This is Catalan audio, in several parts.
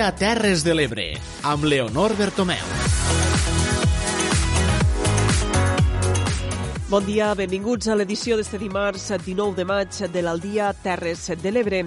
dia Terres de l'Ebre, amb Leonor Bertomeu. Bon dia, benvinguts a l'edició d'este dimarts 19 de maig de l'Aldia Terres de l'Ebre.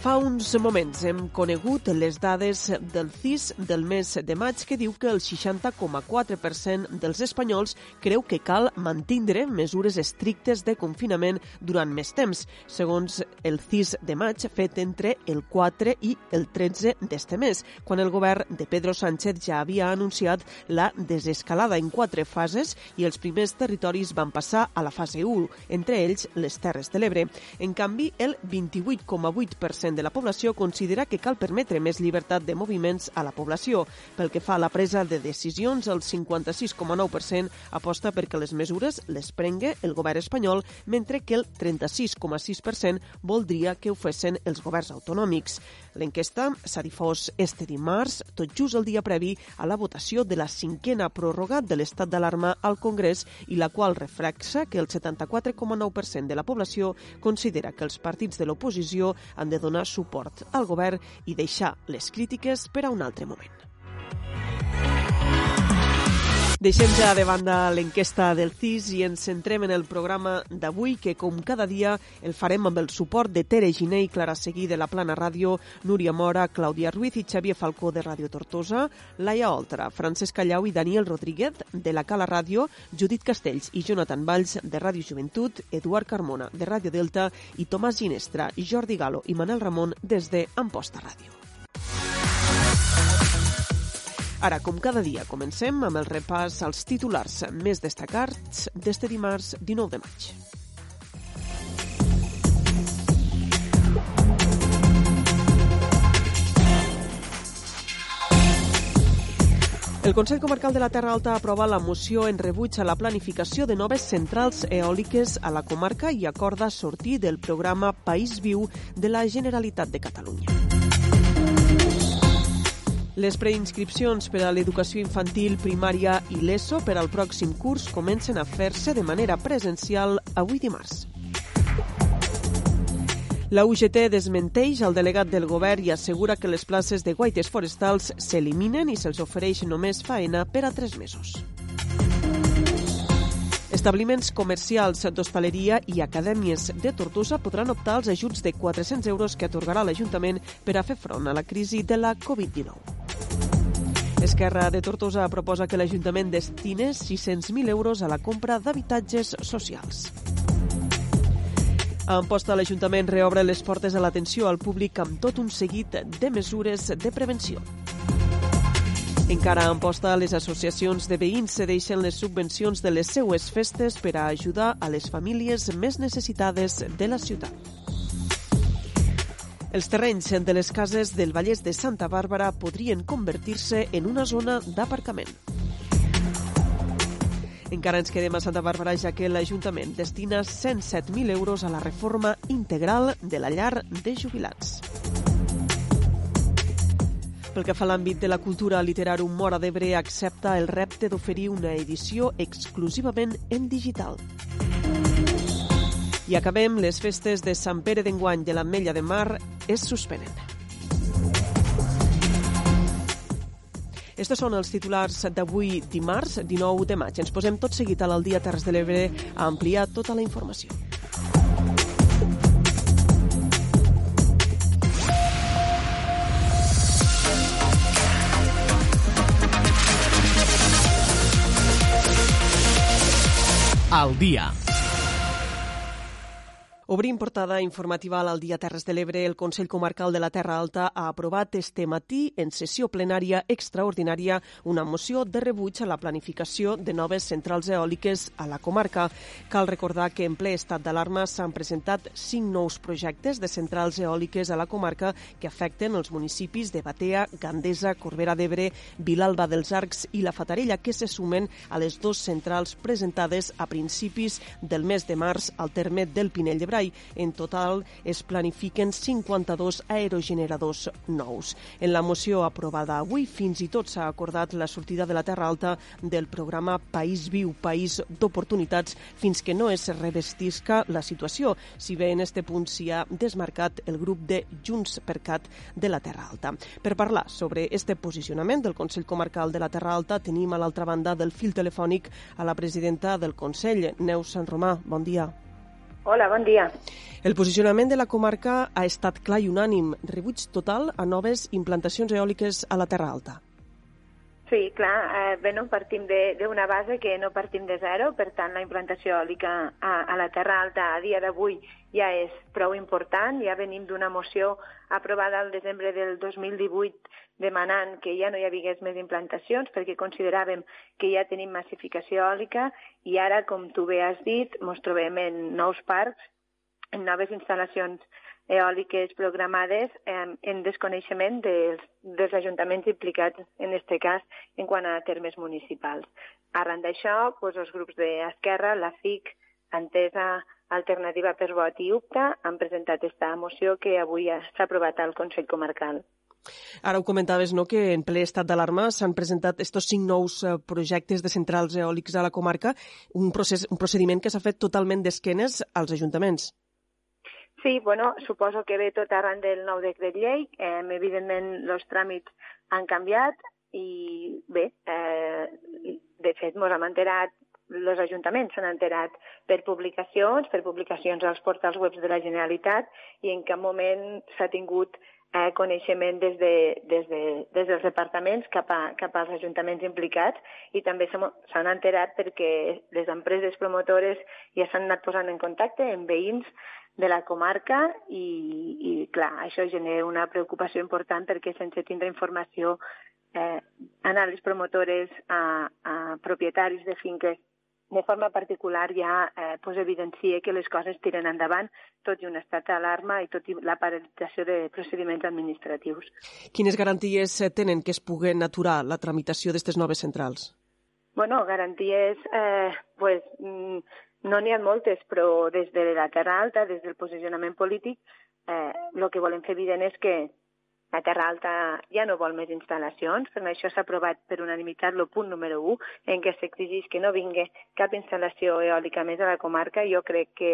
Fa uns moments hem conegut les dades del CIS del mes de maig que diu que el 60,4% dels espanyols creu que cal mantindre mesures estrictes de confinament durant més temps, segons el CIS de maig fet entre el 4 i el 13 d'este mes, quan el govern de Pedro Sánchez ja havia anunciat la desescalada en quatre fases i els primers territoris van passar a la fase 1, entre ells les Terres de l'Ebre. En canvi, el 28,8% de la població considera que cal permetre més llibertat de moviments a la població. Pel que fa a la presa de decisions, el 56,9% aposta perquè les mesures les prengue el govern espanyol, mentre que el 36,6% voldria que ho fessin els governs autonòmics. L'enquesta s'ha difós este dimarts, tot just el dia previ a la votació de la cinquena pròrroga de l'estat d'alarma al Congrés i la qual reflexa que el 74,9% de la població considera que els partits de l'oposició han de donar suport al govern i deixar les crítiques per a un altre moment. Deixem ja de banda l'enquesta del CIS i ens centrem en el programa d'avui, que com cada dia el farem amb el suport de Tere Giné i Clara Seguí de la Plana Ràdio, Núria Mora, Clàudia Ruiz i Xavier Falcó de Ràdio Tortosa, Laia Oltra, Francesc Callau i Daniel Rodríguez de la Cala Ràdio, Judit Castells i Jonathan Valls de Ràdio Joventut, Eduard Carmona de Ràdio Delta i Tomàs Ginestra, Jordi Galo i Manel Ramon des de Amposta Ràdio. Ara, com cada dia, comencem amb el repàs als titulars més destacats d'este dimarts 19 de maig. El Consell Comarcal de la Terra Alta aprova la moció en rebuig a la planificació de noves centrals eòliques a la comarca i acorda sortir del programa País Viu de la Generalitat de Catalunya. Les preinscripcions per a l'educació infantil, primària i l'ESO per al pròxim curs comencen a fer-se de manera presencial avui dimarts. La UGT desmenteix el delegat del govern i assegura que les places de guaites forestals s'eliminen i se'ls ofereix només faena per a tres mesos. Establiments comercials d'hostaleria i acadèmies de Tortosa podran optar als ajuts de 400 euros que atorgarà l'Ajuntament per a fer front a la crisi de la Covid-19. Esquerra de Tortosa proposa que l'Ajuntament destine 600.000 euros a la compra d'habitatges socials. A Amposta, l'Ajuntament reobre les portes a l'atenció al públic amb tot un seguit de mesures de prevenció. Encara a Amposta, les associacions de veïns cedeixen les subvencions de les seues festes per a ajudar a les famílies més necessitades de la ciutat. Els terrenys de les cases del Vallès de Santa Bàrbara podrien convertir-se en una zona d'aparcament. Encara ens quedem a Santa Bàrbara, ja que l'Ajuntament destina 107.000 euros a la reforma integral de la llar de jubilats. Pel que fa a l'àmbit de la cultura, Literàrum Mora d'Ebre accepta el repte d'oferir una edició exclusivament en digital. I acabem, les festes de Sant Pere d'enguany de l'Ametlla de Mar es suspenen. Estos són els titulars d'avui dimarts 19 de maig. Ens posem tot seguit a l'Aldia Terres de l'Ebre a ampliar tota la informació. Al dia. Obrim portada informativa al dia Terres de l'Ebre. El Consell Comarcal de la Terra Alta ha aprovat este matí en sessió plenària extraordinària una moció de rebuig a la planificació de noves centrals eòliques a la comarca. Cal recordar que en ple estat d'alarma s'han presentat cinc nous projectes de centrals eòliques a la comarca que afecten els municipis de Batea, Gandesa, Corbera d'Ebre, Vilalba dels Arcs i la Fatarella, que se sumen a les dues centrals presentades a principis del mes de març al terme del Pinell de Brai Clay. En total es planifiquen 52 aerogeneradors nous. En la moció aprovada avui fins i tot s'ha acordat la sortida de la Terra Alta del programa País Viu, País d'Oportunitats, fins que no es revestisca la situació, si bé en este punt s'hi ha desmarcat el grup de Junts per Cat de la Terra Alta. Per parlar sobre este posicionament del Consell Comarcal de la Terra Alta tenim a l'altra banda del fil telefònic a la presidenta del Consell, Neus Sant Romà. Bon dia. Hola, bon dia. El posicionament de la comarca ha estat clar i unànim, rebuig total a noves implantacions eòliques a la Terra Alta. Sí, clar, eh, bé, no partim d'una base que no partim de zero, per tant la implantació eòlica a, a la Terra Alta a dia d'avui ja és prou important, ja venim d'una moció aprovada al desembre del 2018 demanant que ja no hi hagués més implantacions perquè consideràvem que ja tenim massificació eòlica i ara, com tu bé has dit, ens trobem en nous parcs, en noves instal·lacions eòliques programades eh, en desconeixement dels, dels ajuntaments implicats, en aquest cas, en quant a termes municipals. Arran d'això, doncs, els grups d'Esquerra, la FIC, Entesa, Alternativa per Vot i UPTA han presentat aquesta moció que avui s'ha aprovat al Consell Comarcal. Ara ho comentaves, no?, que en ple estat d'alarma s'han presentat estos cinc nous eh, projectes de centrals eòlics a la comarca, un, procés, un procediment que s'ha fet totalment d'esquenes als ajuntaments. Sí, bueno, suposo que ve tot arran del nou decret llei. Eh, evidentment, els tràmits han canviat i bé, eh, de fet, ens hem enterat els ajuntaments s'han enterat per publicacions, per publicacions als portals webs de la Generalitat i en cap moment s'ha tingut eh, coneixement des, de, des, de, des dels departaments cap, a, cap als ajuntaments implicats i també s'han enterat perquè les empreses promotores ja s'han anat posant en contacte amb veïns de la comarca i, i clar, això genera una preocupació important perquè sense tindre informació eh, anar les promotores a, a propietaris de finques de forma particular ja eh, pues evidencia que les coses tiren endavant tot i un estat d'alarma i tot i la paralització de procediments administratius. Quines garanties tenen que es puguen aturar la tramitació d'aquestes noves centrals? Bueno, garanties, eh, pues, mm, no n'hi ha moltes, però des de la Terra Alta, des del posicionament polític, eh, el que volem fer evident és que la Terra Alta ja no vol més instal·lacions, per això s'ha aprovat per unanimitat el punt número 1, en què s'exigeix que no vingui cap instal·lació eòlica més a la comarca. Jo crec que,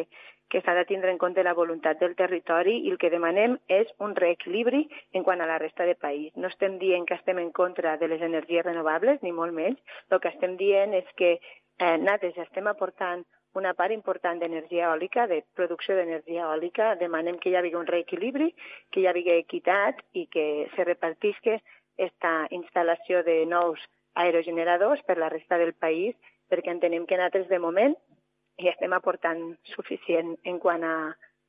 que s'ha de tindre en compte la voluntat del territori i el que demanem és un reequilibri en quant a la resta de país. No estem dient que estem en contra de les energies renovables, ni molt menys. El que estem dient és que eh, nosaltres estem aportant una part important d'energia eòlica, de producció d'energia eòlica. Demanem que hi hagi un reequilibri, que hi hagi equitat i que se repartisca aquesta instal·lació de nous aerogeneradors per la resta del país, perquè entenem que nosaltres, de moment, hi estem aportant suficient en quant a,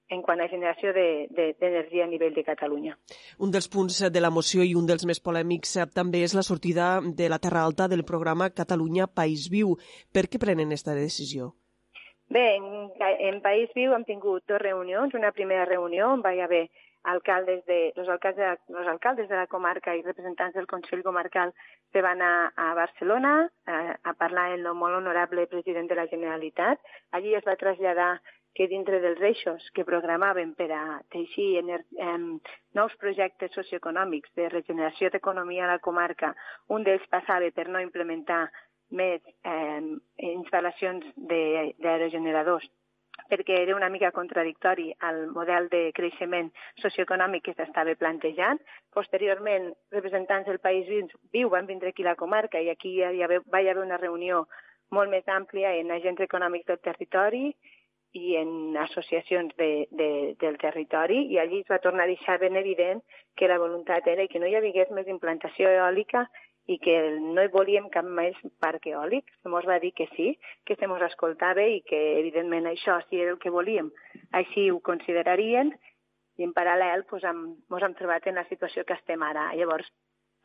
en quant a generació d'energia de, de, a nivell de Catalunya. Un dels punts de la moció i un dels més polèmics eh, també és la sortida de la Terra Alta del programa Catalunya País Viu. Per què prenen aquesta decisió? Bé, en, en País Viu hem tingut dues reunions. Una primera reunió on va haver alcaldes de, los, alcaldes de, los alcaldes de la comarca i representants del Consell Comarcal se van a, a Barcelona a, a parlar amb el molt honorable president de la Generalitat. Allí es va traslladar que dintre dels eixos que programaven per a teixir eh, nous projectes socioeconòmics de regeneració d'economia a la comarca, un d'ells passava per no implementar més eh, instal·lacions d'aerogeneradors perquè era una mica contradictori al model de creixement socioeconòmic que s'estava plantejant. Posteriorment, representants del País Viu van vindre aquí a la comarca i aquí hi haver, va haver una reunió molt més àmplia en agents econòmics del territori i en associacions de, de, del territori i allí es va tornar a deixar ben evident que la voluntat era que no hi hagués més implantació eòlica i que no hi volíem cap més parc eòlic. Mos va dir que sí, que se mos escoltava i que, evidentment, això sí era el que volíem. Així ho considerarien i, en paral·lel, pues, hem, hem trobat en la situació que estem ara. Llavors,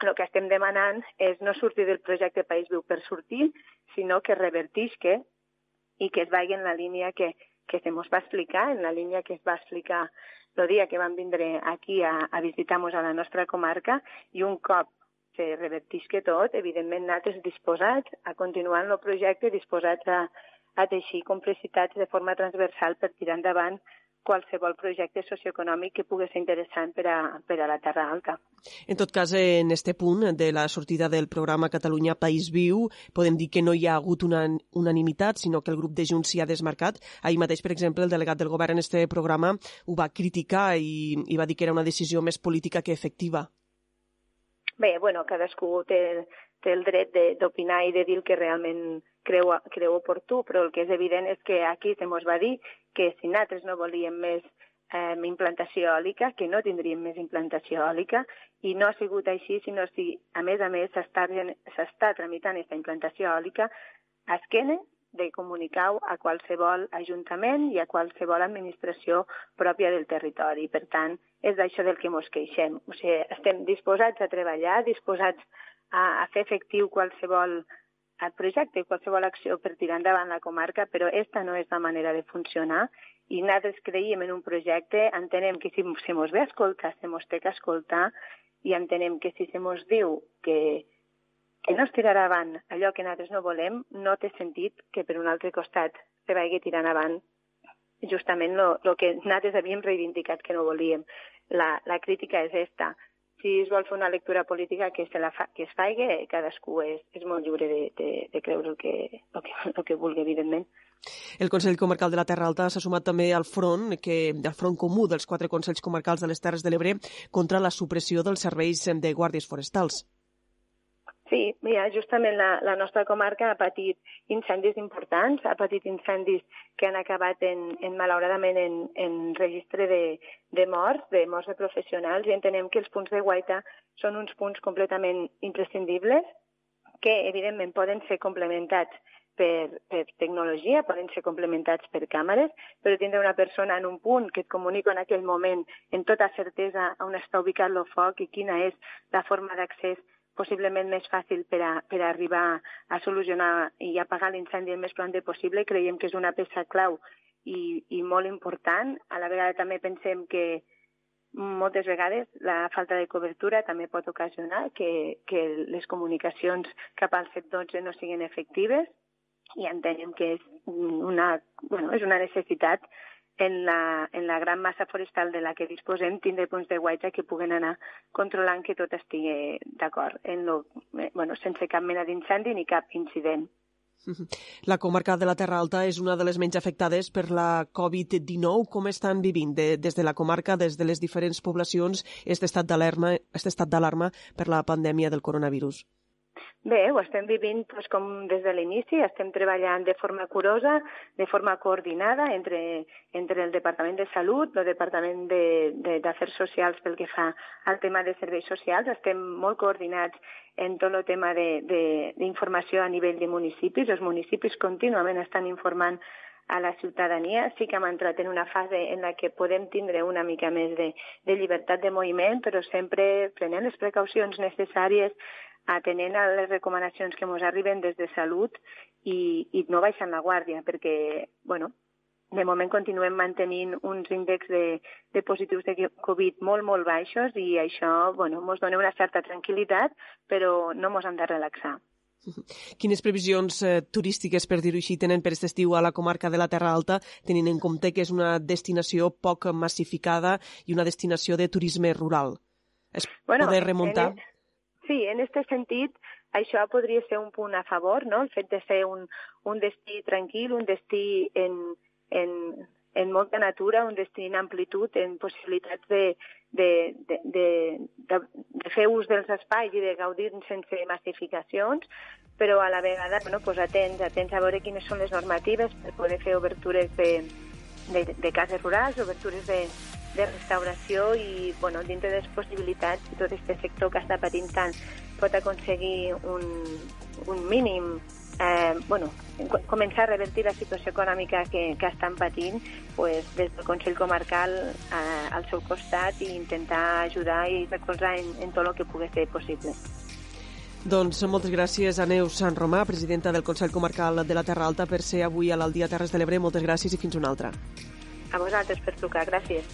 el que estem demanant és no sortir del projecte País Viu per sortir, sinó que revertisca i que es vagi en la línia que, que se mos va explicar, en la línia que es va explicar el dia que vam vindre aquí a, a visitar-nos a la nostra comarca i un cop se revertisca tot, evidentment nosaltres disposats a continuar en el projecte, disposats a, a teixir complicitats de forma transversal per tirar endavant qualsevol projecte socioeconòmic que pugui ser interessant per a, per a la Terra Alta. En tot cas, en este punt de la sortida del programa Catalunya País Viu, podem dir que no hi ha hagut una unanimitat, sinó que el grup de Junts s'hi ha desmarcat. Ahir mateix, per exemple, el delegat del govern en este programa ho va criticar i, i va dir que era una decisió més política que efectiva. Bé, bueno, cadascú té, té el dret d'opinar i de dir el que realment creu, creu oportú, però el que és evident és que aquí se mos va dir que si nosaltres no volíem més eh, implantació eòlica, que no tindríem més implantació eòlica, i no ha sigut així, sinó si, a més a més, s'està tramitant aquesta implantació eòlica a esquena de comunicar a qualsevol ajuntament i a qualsevol administració pròpia del territori. Per tant, és d'això del que ens queixem. O sigui, estem disposats a treballar, disposats a, a fer efectiu qualsevol el projecte, qualsevol acció per tirar endavant la comarca, però aquesta no és la manera de funcionar i nosaltres creiem en un projecte, entenem que si se mos ve a escoltar, se mos té que escoltar i entenem que si se mos diu que, que no es tirarà avant allò que nosaltres no volem, no té sentit que per un altre costat se vagi tirant avant justament el que nosaltres havíem reivindicat que no volíem. La, la crítica és esta si es vol fer una lectura política que se, la fa, que es faci, cadascú és, és molt lliure de, de, de creure el que, el, que, el que vulgui, evidentment. El Consell Comarcal de la Terra Alta s'ha sumat també al front, que, al front comú dels quatre Consells Comarcals de les Terres de l'Ebre contra la supressió dels serveis de guàrdies forestals. Sí, mira, justament la, la nostra comarca ha patit incendis importants, ha patit incendis que han acabat en, en malauradament en, en registre de, de morts, de morts de professionals, i entenem que els punts de guaita són uns punts completament imprescindibles que, evidentment, poden ser complementats per, per tecnologia, poden ser complementats per càmeres, però tindre una persona en un punt que et comunica en aquell moment en tota certesa on està ubicat el foc i quina és la forma d'accés possiblement més fàcil per a, per a arribar a solucionar i apagar l'incendi el més prompte possible. Creiem que és una peça clau i, i molt important. A la vegada també pensem que moltes vegades la falta de cobertura també pot ocasionar que, que les comunicacions cap al 712 no siguin efectives i entenem que és una, bueno, és una necessitat en la, en la gran massa forestal de la que disposem tindre punts de guaita que puguen anar controlant que tot estigui d'acord, en eh, bueno, sense cap mena d'incendi ni cap incident. La comarca de la Terra Alta és una de les menys afectades per la Covid-19. Com estan vivint de, des de la comarca, des de les diferents poblacions, aquest estat d'alarma per la pandèmia del coronavirus? Bé, ho estem vivint doncs, com des de l'inici, estem treballant de forma curosa, de forma coordinada entre, entre el Departament de Salut, el Departament d'Afers Socials pel que fa al tema de serveis socials, estem molt coordinats en tot el tema d'informació a nivell de municipis. Els municipis contínuament estan informant a la ciutadania. Sí que hem entrat en una fase en la que podem tindre una mica més de, de llibertat de moviment, però sempre prenent les precaucions necessàries atenent a les recomanacions que ens arriben des de salut i, i no baixant la guàrdia, perquè, bueno, de moment continuem mantenint uns índexs de, de positius de Covid molt, molt baixos i això, bueno, ens dona una certa tranquil·litat, però no ens hem de relaxar. Quines previsions eh, turístiques, per dir-ho així, tenen per aquest estiu a la comarca de la Terra Alta, tenint en compte que és una destinació poc massificada i una destinació de turisme rural? Es bueno, poder remuntar? En, Sí, en aquest sentit, això podria ser un punt a favor, no? el fet de ser un, un destí tranquil, un destí en, en, en molta natura, un destí en amplitud, en possibilitats de, de, de, de, de, fer ús dels espais i de gaudir sense massificacions, però a la vegada bueno, pues atents, atents a veure quines són les normatives per poder fer obertures de, de, de cases rurals, obertures de, de restauració i, bueno, dintre de les possibilitats, tot aquest sector que està patint tant pot aconseguir un, un mínim eh, bueno, començar a revertir la situació econòmica que, que estan patint pues, des del Consell Comarcal eh, al seu costat i intentar ajudar i recolzar en, en tot el que pugui ser possible. Doncs moltes gràcies a Neus Sant Romà, presidenta del Consell Comarcal de la Terra Alta, per ser avui a l'Aldia Terres de l'Ebre. Moltes gràcies i fins una altra. A vosaltres per trucar. Gràcies.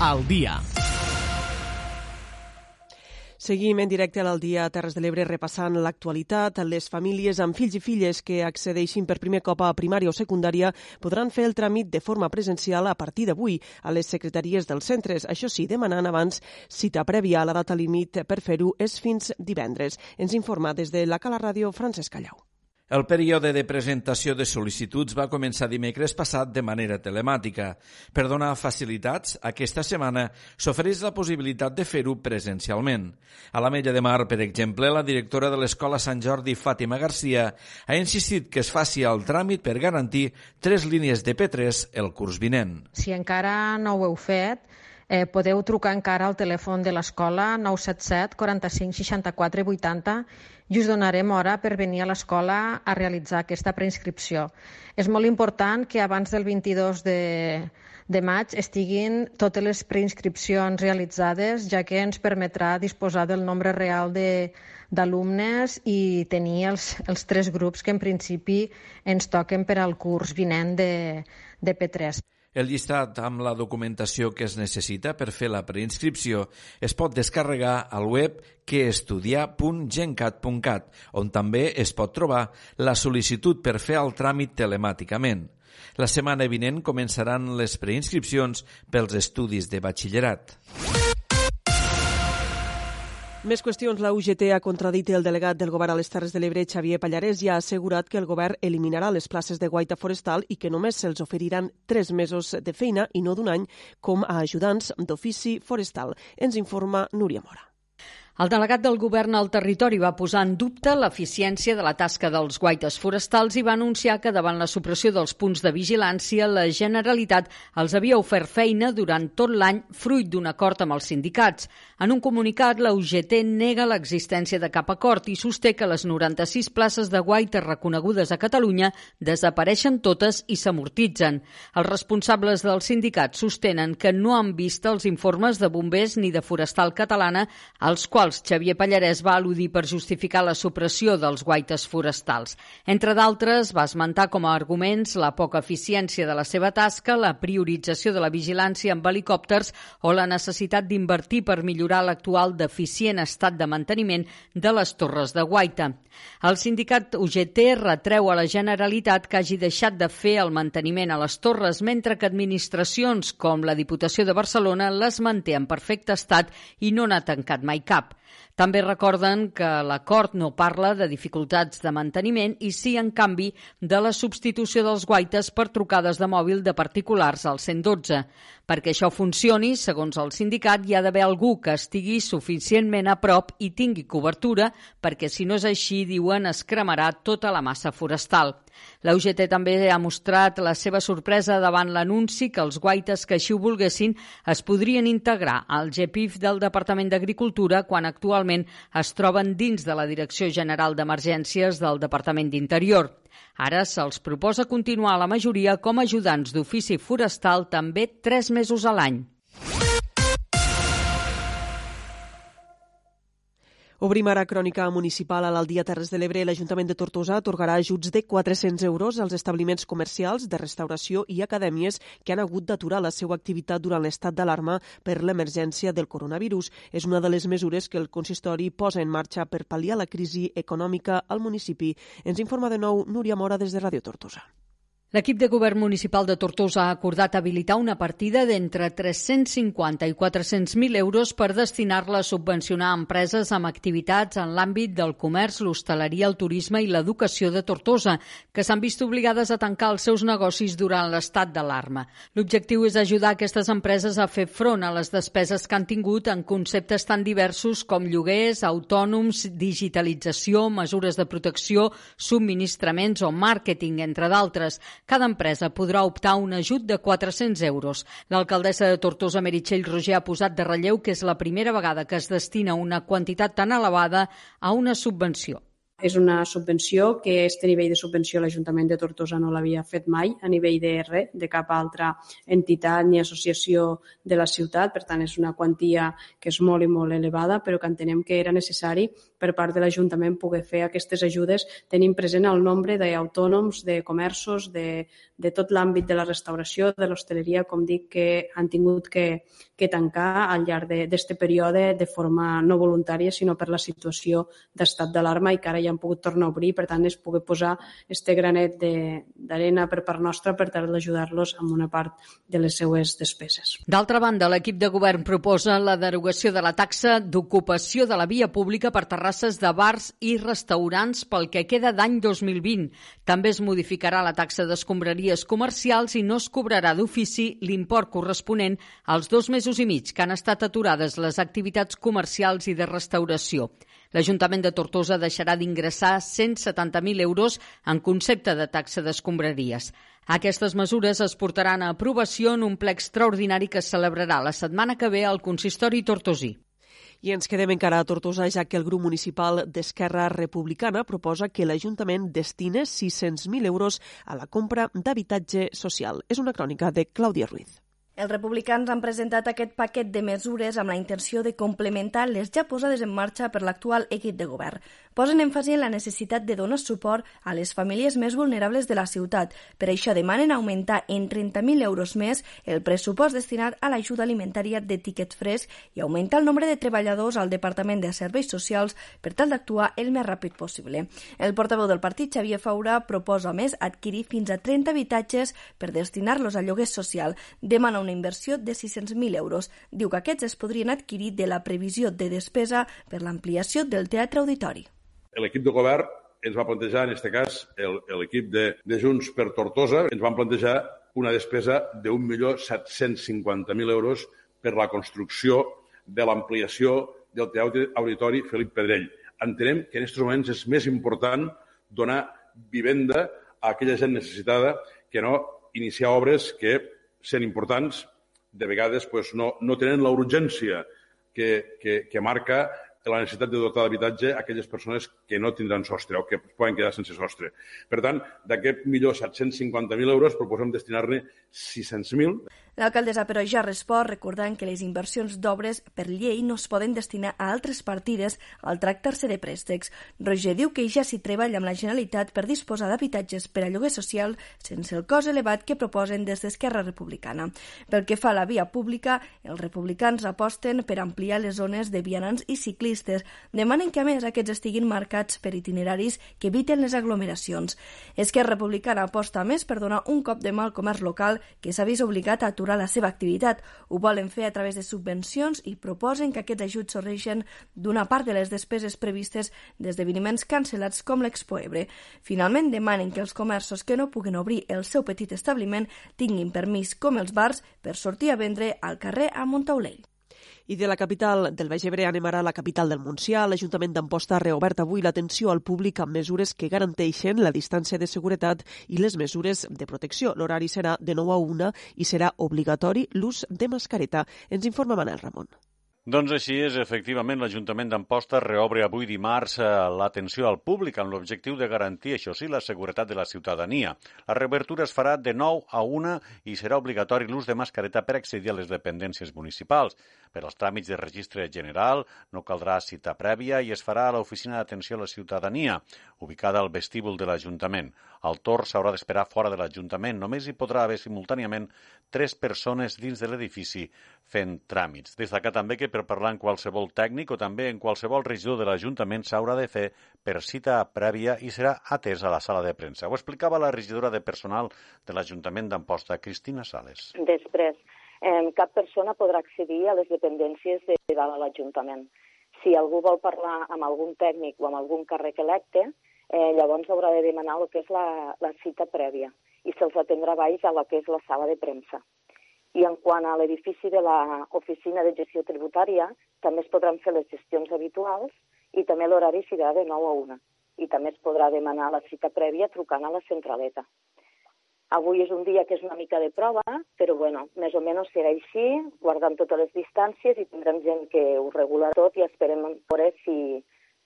Al día. Seguim en directe al dia a Terres de l'Ebre repassant l'actualitat. Les famílies amb fills i filles que accedeixin per primer cop a primària o secundària podran fer el tràmit de forma presencial a partir d'avui a les secretaries dels centres. Això sí, demanant abans cita prèvia. La data límit per fer-ho és fins divendres. Ens informa des de la Cala Ràdio Francesc Callau. El període de presentació de sol·licituds va començar dimecres passat de manera telemàtica. Per donar facilitats, aquesta setmana s'ofereix la possibilitat de fer-ho presencialment. A la Mella de Mar, per exemple, la directora de l'Escola Sant Jordi, Fàtima Garcia, ha insistit que es faci el tràmit per garantir tres línies de P3 el curs vinent. Si encara no ho heu fet, eh, podeu trucar encara al telèfon de l'escola 977 45 64 80 i us donarem hora per venir a l'escola a realitzar aquesta preinscripció. És molt important que abans del 22 de, de maig estiguin totes les preinscripcions realitzades, ja que ens permetrà disposar del nombre real d'alumnes i tenir els, els tres grups que en principi ens toquen per al curs vinent de, de P3. El llistat amb la documentació que es necessita per fer la preinscripció es pot descarregar al web queestudiar.gencat.cat, on també es pot trobar la sol·licitud per fer el tràmit telemàticament. La setmana vinent començaran les preinscripcions pels estudis de batxillerat. Més qüestions. La UGT ha contradit el delegat del govern a les Terres de l'Ebre, Xavier Pallarès, i ha assegurat que el govern eliminarà les places de guaita forestal i que només se'ls oferiran tres mesos de feina i no d'un any com a ajudants d'ofici forestal. Ens informa Núria Mora. El delegat del govern al territori va posar en dubte l'eficiència de la tasca dels guaites forestals i va anunciar que davant la supressió dels punts de vigilància la Generalitat els havia ofert feina durant tot l'any fruit d'un acord amb els sindicats. En un comunicat, la UGT nega l'existència de cap acord i sosté que les 96 places de guaites reconegudes a Catalunya desapareixen totes i s'amortitzen. Els responsables dels sindicats sostenen que no han vist els informes de bombers ni de Forestal Catalana, als quals quals Xavier Pallarès va al·ludir per justificar la supressió dels guaites forestals. Entre d'altres, va esmentar com a arguments la poca eficiència de la seva tasca, la priorització de la vigilància amb helicòpters o la necessitat d'invertir per millorar l'actual deficient estat de manteniment de les torres de guaita. El sindicat UGT retreu a la Generalitat que hagi deixat de fer el manteniment a les torres, mentre que administracions com la Diputació de Barcelona les manté en perfecte estat i no n'ha tancat mai cap. També recorden que l'acord no parla de dificultats de manteniment i sí, en canvi, de la substitució dels guaites per trucades de mòbil de particulars al 112. Perquè això funcioni, segons el sindicat, hi ha d'haver algú que estigui suficientment a prop i tingui cobertura, perquè si no és així, diuen, es cremarà tota la massa forestal. La UGT també ha mostrat la seva sorpresa davant l'anunci que els guaites que així ho volguessin es podrien integrar al GPIF del Departament d'Agricultura quan actualment es troben dins de la Direcció General d'Emergències del Departament d'Interior. Ara se'ls proposa continuar la majoria com a ajudants d'ofici forestal també tres mesos a l'any. Obrim ara crònica municipal a l'Aldia Terres de l'Ebre. L'Ajuntament de Tortosa atorgarà ajuts de 400 euros als establiments comercials de restauració i acadèmies que han hagut d'aturar la seva activitat durant l'estat d'alarma per l'emergència del coronavirus. És una de les mesures que el consistori posa en marxa per pal·liar la crisi econòmica al municipi. Ens informa de nou Núria Mora des de Ràdio Tortosa. L'equip de govern municipal de Tortosa ha acordat habilitar una partida d'entre 350 i 400.000 euros per destinar-la a subvencionar empreses amb activitats en l'àmbit del comerç, l'hostaleria, el turisme i l'educació de Tortosa, que s'han vist obligades a tancar els seus negocis durant l'estat d'alarma. L'objectiu és ajudar aquestes empreses a fer front a les despeses que han tingut en conceptes tan diversos com lloguers, autònoms, digitalització, mesures de protecció, subministraments o màrqueting, entre d'altres. Cada empresa podrà optar a un ajut de 400 euros. L'alcaldessa de Tortosa, Meritxell Roger, ha posat de relleu que és la primera vegada que es destina una quantitat tan elevada a una subvenció. És una subvenció que este nivell de subvenció l'Ajuntament de Tortosa no l'havia fet mai a nivell de res, de cap altra entitat ni associació de la ciutat. Per tant, és una quantia que és molt i molt elevada, però que entenem que era necessari per part de l'Ajuntament poder fer aquestes ajudes tenint present el nombre d'autònoms, de comerços, de, de tot l'àmbit de la restauració, de l'hostaleria, com dic, que han tingut que, que tancar al llarg d'aquest període de forma no voluntària, sinó per la situació d'estat d'alarma i que ara ja han pogut tornar a obrir, per tant, es pugui posar este granet d'arena per part nostra per tal d'ajudar-los amb una part de les seues despeses. D'altra banda, l'equip de govern proposa la derogació de la taxa d'ocupació de la via pública per terrasses de bars i restaurants pel que queda d'any 2020. També es modificarà la taxa d'escombraries comercials i no es cobrarà d'ofici l'import corresponent als dos mesos i mig que han estat aturades les activitats comercials i de restauració. L'Ajuntament de Tortosa deixarà d'ingressar 170.000 euros en concepte de taxa d'escombraries. Aquestes mesures es portaran a aprovació en un ple extraordinari que es celebrarà la setmana que ve al consistori tortosí. I ens quedem encara a Tortosa, ja que el grup municipal d'Esquerra Republicana proposa que l'Ajuntament destine 600.000 euros a la compra d'habitatge social. És una crònica de Clàudia Ruiz. Els republicans han presentat aquest paquet de mesures amb la intenció de complementar les ja posades en marxa per l'actual equip de govern. Posen èmfasi en la necessitat de donar suport a les famílies més vulnerables de la ciutat. Per això demanen augmentar en 30.000 euros més el pressupost destinat a l'ajuda alimentària de tiquets fresc i augmentar el nombre de treballadors al Departament de Serveis Socials per tal d'actuar el més ràpid possible. El portaveu del partit, Xavier Faura, proposa més adquirir fins a 30 habitatges per destinar-los a lloguer social. Demana una inversió de 600.000 euros. Diu que aquests es podrien adquirir de la previsió de despesa per l'ampliació del teatre auditori. L'equip de govern ens va plantejar, en aquest cas, l'equip de, de Junts per Tortosa, ens van plantejar una despesa de 1.750.000 euros per la construcció de l'ampliació del Teatre Auditori Felip Pedrell. Entenem que en aquests moments és més important donar vivenda a aquella gent necessitada que no iniciar obres que sent importants, de vegades pues, no, no tenen la urgència que, que, que marca la necessitat de dotar d'habitatge aquelles persones que no tindran sostre o que poden quedar sense sostre. Per tant, d'aquest millor 750.000 euros proposem destinar-ne 600.000 L'alcaldessa, però, ja respon recordant que les inversions d'obres per llei no es poden destinar a altres partides al tractar-se de préstecs. Roger diu que ja s'hi treballa amb la Generalitat per disposar d'habitatges per a lloguer social sense el cost elevat que proposen des d'Esquerra Republicana. Pel que fa a la via pública, els republicans aposten per ampliar les zones de vianants i ciclistes. Demanen que, a més, aquests estiguin marcats per itineraris que eviten les aglomeracions. Esquerra Republicana aposta més per donar un cop de mà al comerç local que s'ha vist obligat a aturar la seva activitat. Ho volen fer a través de subvencions i proposen que aquests ajuts sorgeixen d'una part de les despeses previstes d'esdeveniments cancel·lats com l'Expo Ebre. Finalment, demanen que els comerços que no puguen obrir el seu petit establiment tinguin permís, com els bars, per sortir a vendre al carrer a Montaulell. I de la capital del Baix Ebre anem ara a la capital del Montsià. L'Ajuntament d'Amposta ha reobert avui l'atenció al públic amb mesures que garanteixen la distància de seguretat i les mesures de protecció. L'horari serà de 9 a 1 i serà obligatori l'ús de mascareta. Ens informa Manel Ramon. Doncs així és, efectivament, l'Ajuntament d'Amposta reobre avui dimarts eh, l'atenció al públic amb l'objectiu de garantir, això sí, la seguretat de la ciutadania. La reobertura es farà de 9 a 1 i serà obligatori l'ús de mascareta per accedir a les dependències municipals. Per als tràmits de registre general no caldrà cita prèvia i es farà a l'Oficina d'Atenció a la Ciutadania, ubicada al vestíbul de l'Ajuntament. El torn s'haurà d'esperar fora de l'Ajuntament. Només hi podrà haver simultàniament tres persones dins de l'edifici fent tràmits. Destacar també que per parlar amb qualsevol tècnic o també en qualsevol regidor de l'Ajuntament s'haurà de fer per cita prèvia i serà atès a la sala de premsa. Ho explicava la regidora de personal de l'Ajuntament d'Amposta, Cristina Sales. Després, eh, cap persona podrà accedir a les dependències de, de l'Ajuntament. Si algú vol parlar amb algun tècnic o amb algun càrrec electe, eh, llavors haurà de demanar el que és la, la cita prèvia i se'ls atendrà baix a la que és la sala de premsa. I en quant a l'edifici de l'Oficina de Gestió Tributària, també es podran fer les gestions habituals i també l'horari serà de 9 a 1. I també es podrà demanar la cita prèvia trucant a la centraleta. Avui és un dia que és una mica de prova, però bueno, més o menys serà així, guardant totes les distàncies i tindrem gent que ho regula tot i esperem veure si,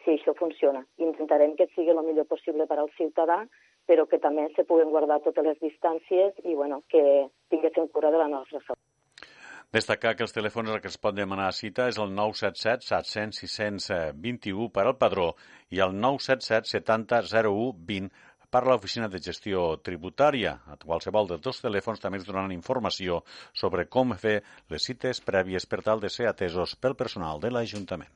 si això funciona. Intentarem que sigui el millor possible per al ciutadà, però que també se puguen guardar totes les distàncies i bueno, que tinguéssim cura de la nostra salut. Destacar que els telèfons al que es pot demanar cita és el 977 700 621 per al padró i el 977 70 01 20 per l'Oficina de Gestió Tributària. A qualsevol dels dos telèfons també es donaran informació sobre com fer les cites prèvies per tal de ser atesos pel personal de l'Ajuntament.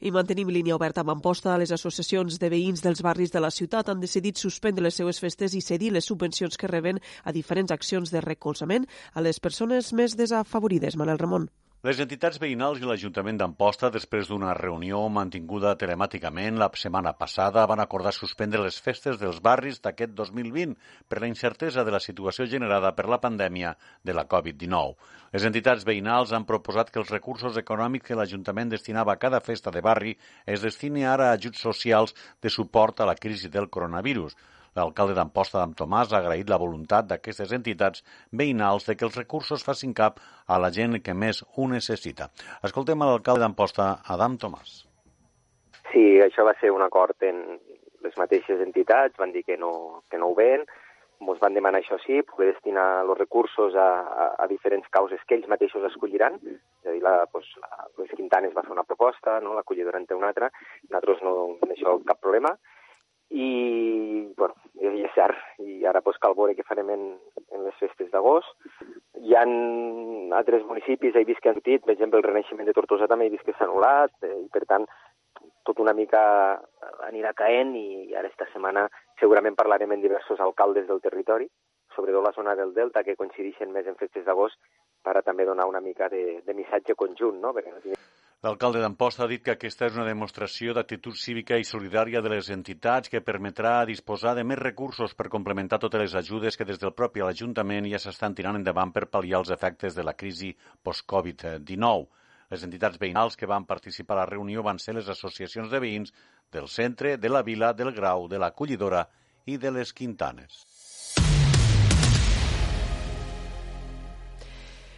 I mantenim línia oberta amb Amposta. Les associacions de veïns dels barris de la ciutat han decidit suspendre les seues festes i cedir les subvencions que reben a diferents accions de recolzament a les persones més desafavorides. Manel Ramon. Les entitats veïnals i l'Ajuntament d'Amposta, després d'una reunió mantinguda telemàticament la setmana passada, van acordar suspendre les festes dels barris d'aquest 2020 per la incertesa de la situació generada per la pandèmia de la Covid-19. Les entitats veïnals han proposat que els recursos econòmics que l'Ajuntament destinava a cada festa de barri es destini ara a ajuts socials de suport a la crisi del coronavirus. L'alcalde d'Amposta, Adam Tomàs, ha agraït la voluntat d'aquestes entitats veïnals de que els recursos facin cap a la gent que més ho necessita. Escoltem l'alcalde d'Amposta, Adam Tomàs. Sí, això va ser un acord en les mateixes entitats, van dir que no, que no ho ven, ens van demanar això sí, poder destinar els recursos a, a, a diferents causes que ells mateixos escolliran. És a dir, la, doncs, la, les Quintanes va fer una proposta, no? l'acollidora en té una altra, nosaltres no, en això cap problema i, bueno, i és cert, i ara pues, cal veure què farem en, en les festes d'agost. Hi ha altres municipis, he vist que han sortit, per exemple, el Renaixement de Tortosa també he vist que s'ha anul·lat, eh, i per tant, tot una mica anirà caent i, ara esta setmana segurament parlarem amb diversos alcaldes del territori, sobretot la zona del Delta, que coincideixen més en festes d'agost, per a també donar una mica de, de missatge conjunt, no? Perquè no L'alcalde d'Amposta ha dit que aquesta és una demostració d'actitud cívica i solidària de les entitats que permetrà disposar de més recursos per complementar totes les ajudes que des del propi Ajuntament ja s'estan tirant endavant per pal·liar els efectes de la crisi post-Covid-19. Les entitats veïnals que van participar a la reunió van ser les associacions de veïns del centre, de la vila, del Grau, de l'Acollidora i de les Quintanes.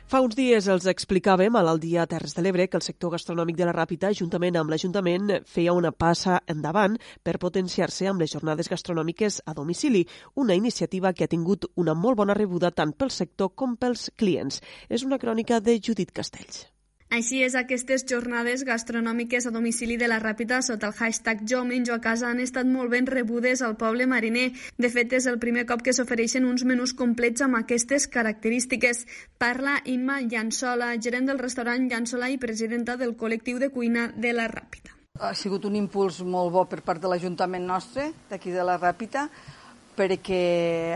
Fa uns dies els explicàvem a l'Aldia Terres de l'Ebre que el sector gastronòmic de la Ràpita, juntament amb l'Ajuntament, feia una passa endavant per potenciar-se amb les jornades gastronòmiques a domicili, una iniciativa que ha tingut una molt bona rebuda tant pel sector com pels clients. És una crònica de Judit Castells. Així és, aquestes jornades gastronòmiques a domicili de la Ràpita sota el hashtag Jo menjo a casa han estat molt ben rebudes al poble mariner. De fet, és el primer cop que s'ofereixen uns menús complets amb aquestes característiques. Parla Imma Llançola, gerent del restaurant Llançola i presidenta del col·lectiu de cuina de la Ràpita. Ha sigut un impuls molt bo per part de l'Ajuntament nostre, d'aquí de la Ràpita, perquè,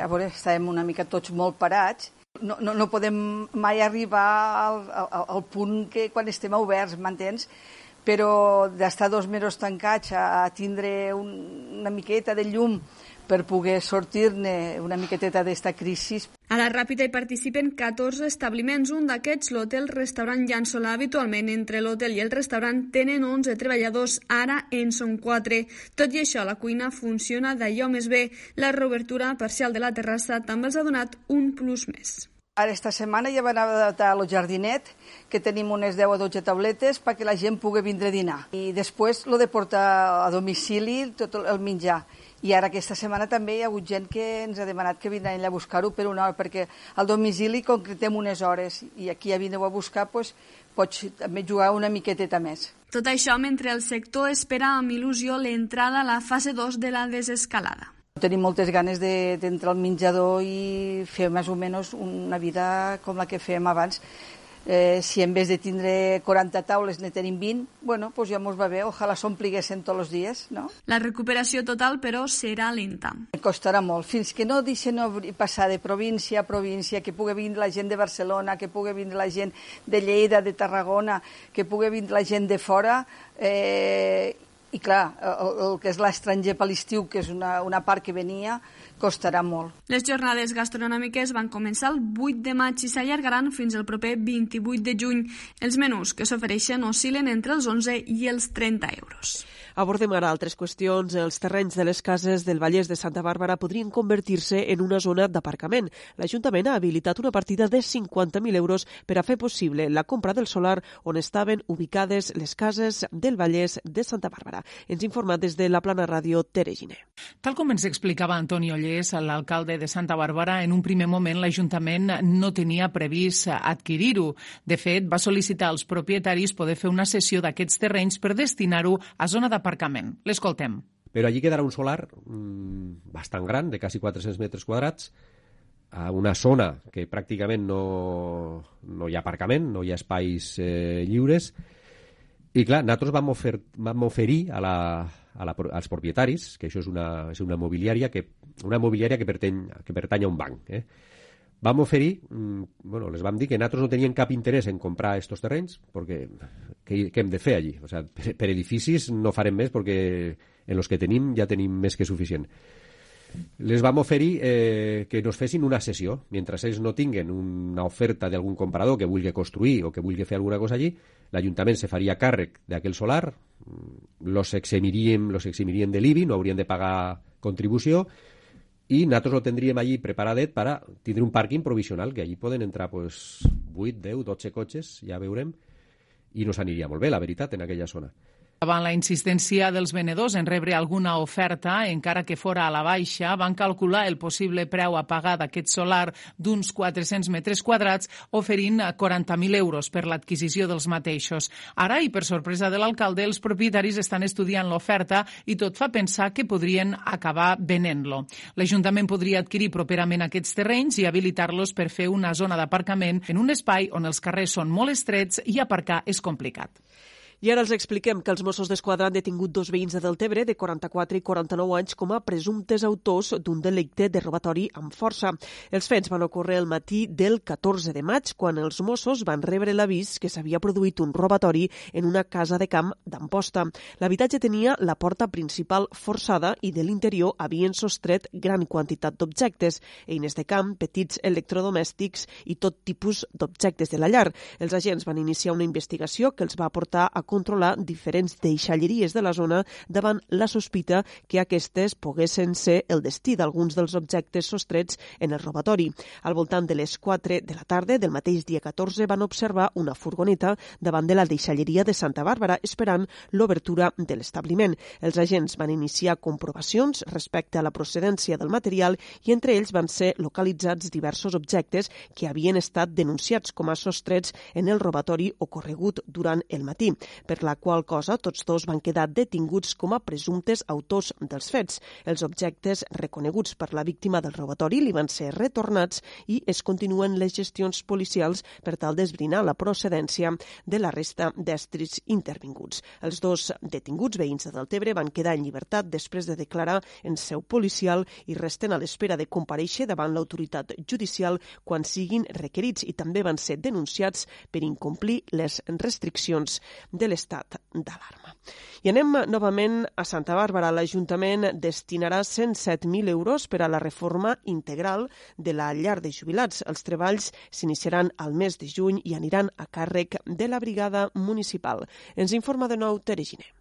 a veure, estàvem una mica tots molt parats no, no, no podem mai arribar al, al, al punt que quan estem oberts, m'entens? Però d'estar dos mesos tancats a, a tindre un, una miqueta de llum per poder sortir-ne una miqueteta d'esta crisi. A la Ràpida hi participen 14 establiments. Un d'aquests, l'hotel restaurant Llançolà, habitualment entre l'hotel i el restaurant tenen 11 treballadors, ara en són 4. Tot i això, la cuina funciona d'allò més bé. La reobertura parcial de la terrassa també els ha donat un plus més. Ara esta setmana ja van adaptar el jardinet, que tenim unes 10 o 12 tabletes perquè la gent pugui vindre a dinar. I després lo de portar a domicili tot el menjar. I ara aquesta setmana també hi ha hagut gent que ens ha demanat que vindran a buscar-ho per una hora, perquè al domicili concretem unes hores i aquí ja vineu a buscar, doncs, pots també jugar una miqueteta més. Tot això mentre el sector espera amb il·lusió l'entrada a la fase 2 de la desescalada. Tenim moltes ganes d'entrar de, al menjador i fer més o menys una vida com la que fèiem abans. Eh, si en vez de tindre 40 taules ne tenim 20, bueno, pues ja mos va bé, ojalà s'ompliguessin tots els dies, no? La recuperació total, però, serà lenta. Costarà molt, fins que no deixen passar de província a província, que pugui vindre la gent de Barcelona, que pugui vindre la gent de Lleida, de Tarragona, que pugui vindre la gent de fora, eh, i clar, el, el que és l'estranger per l'estiu, que és una, una part que venia, costarà molt. Les jornades gastronòmiques van començar el 8 de maig i s'allargaran fins al proper 28 de juny. Els menús que s'ofereixen oscil·len entre els 11 i els 30 euros. Abordem ara altres qüestions. Els terrenys de les cases del Vallès de Santa Bàrbara podrien convertir-se en una zona d'aparcament. L'Ajuntament ha habilitat una partida de 50.000 euros per a fer possible la compra del solar on estaven ubicades les cases del Vallès de Santa Bàrbara. Ens informa des de la plana ràdio Tere Giner. Tal com ens explicava Antoni Ollés, l'alcalde de Santa Bàrbara, en un primer moment l'Ajuntament no tenia previst adquirir-ho. De fet, va sol·licitar als propietaris poder fer una sessió d'aquests terrenys per destinar-ho a zona d'aparcament. L'escoltem. Però allí quedarà un solar mmm, bastant gran, de quasi 400 metres quadrats, a una zona que pràcticament no, no hi ha aparcament, no hi ha espais eh, lliures, i clar, nosaltres vam, ofer, vam oferir a la, a la, als propietaris, que això és una, és una mobiliària que, una mobiliària que pertany, que pertany a un banc. Eh? Vam oferir, mm, bueno, les vam dir que nosaltres no tenien cap interès en comprar estos terrenys, perquè què, què hem de fer allí? O sea, per, per edificis no farem més perquè en els que tenim ja tenim més que suficient. Les vam oferir eh, que nos fessin una sessió. Mentre ells no tinguen una oferta d'algun comprador que vulgui construir o que vulgui fer alguna cosa allí, l'Ajuntament se faria càrrec d'aquell solar, los eximiríem, los eximiríem de l'IBI, no haurien de pagar contribució, i nosaltres lo tindríem allí preparadet per tindre un pàrquing provisional, que allí poden entrar pues, 8, 10, 12 cotxes, ja veurem, i nos aniria molt bé, la veritat, en aquella zona. Davant la insistència dels venedors en rebre alguna oferta, encara que fora a la baixa, van calcular el possible preu a pagar d'aquest solar d'uns 400 metres quadrats, oferint 40.000 euros per l'adquisició dels mateixos. Ara, i per sorpresa de l'alcalde, els propietaris estan estudiant l'oferta i tot fa pensar que podrien acabar venent-lo. L'Ajuntament podria adquirir properament aquests terrenys i habilitar-los per fer una zona d'aparcament en un espai on els carrers són molt estrets i aparcar és complicat. I ara els expliquem que els Mossos d'Esquadra han detingut dos veïns de Deltebre de 44 i 49 anys com a presumptes autors d'un delicte de robatori amb força. Els fets van ocórrer el matí del 14 de maig, quan els Mossos van rebre l'avís que s'havia produït un robatori en una casa de camp d'Amposta. L'habitatge tenia la porta principal forçada i de l'interior havien sostret gran quantitat d'objectes, eines de camp, petits electrodomèstics i tot tipus d'objectes de la llar. Els agents van iniciar una investigació que els va portar a controlar diferents deixalleries de la zona davant la sospita que aquestes poguessin ser el destí d'alguns dels objectes sostrets en el robatori. Al voltant de les 4 de la tarda del mateix dia 14 van observar una furgoneta davant de la deixalleria de Santa Bàrbara esperant l'obertura de l'establiment. Els agents van iniciar comprovacions respecte a la procedència del material i entre ells van ser localitzats diversos objectes que havien estat denunciats com a sostrets en el robatori ocorregut durant el matí per la qual cosa tots dos van quedar detinguts com a presumptes autors dels fets. Els objectes reconeguts per la víctima del robatori li van ser retornats i es continuen les gestions policials per tal d'esbrinar la procedència de la resta d'estris intervinguts. Els dos detinguts veïns de Deltebre van quedar en llibertat després de declarar en seu policial i resten a l'espera de compareixer davant l'autoritat judicial quan siguin requerits i també van ser denunciats per incomplir les restriccions de l'estat d'alarma. I anem novament a Santa Bàrbara. L'Ajuntament destinarà 107.000 euros per a la reforma integral de la llar de jubilats. Els treballs s'iniciaran al mes de juny i aniran a càrrec de la brigada municipal. Ens informa de nou Tere Giner.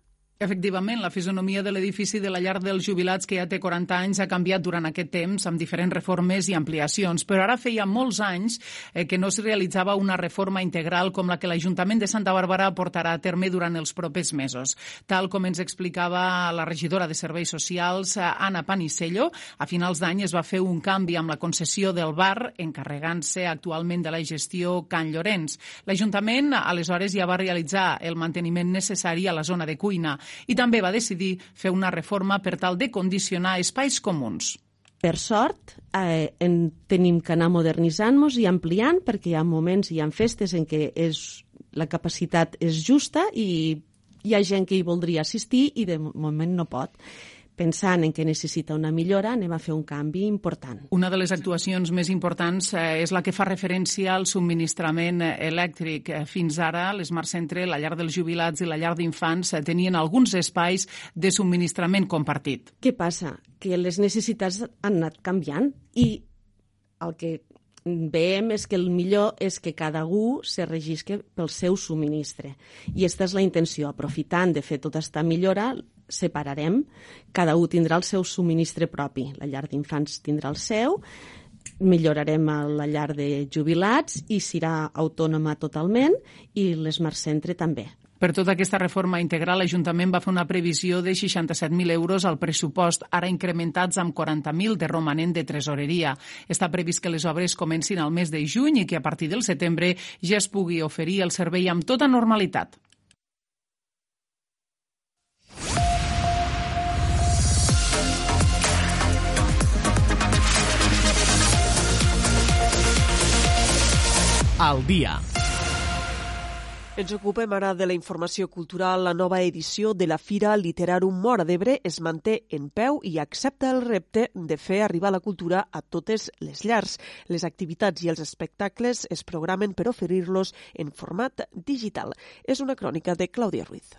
Efectivament, la fisonomia de l'edifici de la llar dels jubilats, que ja té 40 anys, ha canviat durant aquest temps amb diferents reformes i ampliacions, però ara feia molts anys eh, que no es realitzava una reforma integral com la que l'Ajuntament de Santa Bàrbara portarà a terme durant els propers mesos. Tal com ens explicava la regidora de Serveis Socials, eh, Anna Panicello, a finals d'any es va fer un canvi amb la concessió del bar, encarregant-se actualment de la gestió Can Llorenç. L'Ajuntament, aleshores, ja va realitzar el manteniment necessari a la zona de cuina i també va decidir fer una reforma per tal de condicionar espais comuns. Per sort, eh, en, tenim que anar modernitzant-nos i ampliant perquè hi ha moments, hi ha festes en què és, la capacitat és justa i hi ha gent que hi voldria assistir i de moment no pot pensant en que necessita una millora, anem a fer un canvi important. Una de les actuacions més importants eh, és la que fa referència al subministrament elèctric. Eh, fins ara, l'Smart Centre, la llar dels jubilats i la llar d'infants eh, tenien alguns espais de subministrament compartit. Què passa? Que les necessitats han anat canviant i el que veiem és que el millor és que cada un se regisque pel seu subministre. I aquesta és la intenció, aprofitant de fer tota aquesta millora, separarem, cada un tindrà el seu subministre propi. La llar d'infants tindrà el seu, millorarem la llar de jubilats i serà autònoma totalment i l'Smart Centre també Per tota aquesta reforma integral, l'Ajuntament va fer una previsió de 67.000 euros al pressupost, ara incrementats amb 40.000 de romanent de tresoreria. Està previst que les obres comencin al mes de juny i que a partir del setembre ja es pugui oferir el servei amb tota normalitat. Al dia. Ens ocupem ara de la informació cultural. La nova edició de la Fira Literarum Mora d'Ebre es manté en peu i accepta el repte de fer arribar la cultura a totes les llars. Les activitats i els espectacles es programen per oferir-los en format digital. És una crònica de Clàudia Ruiz.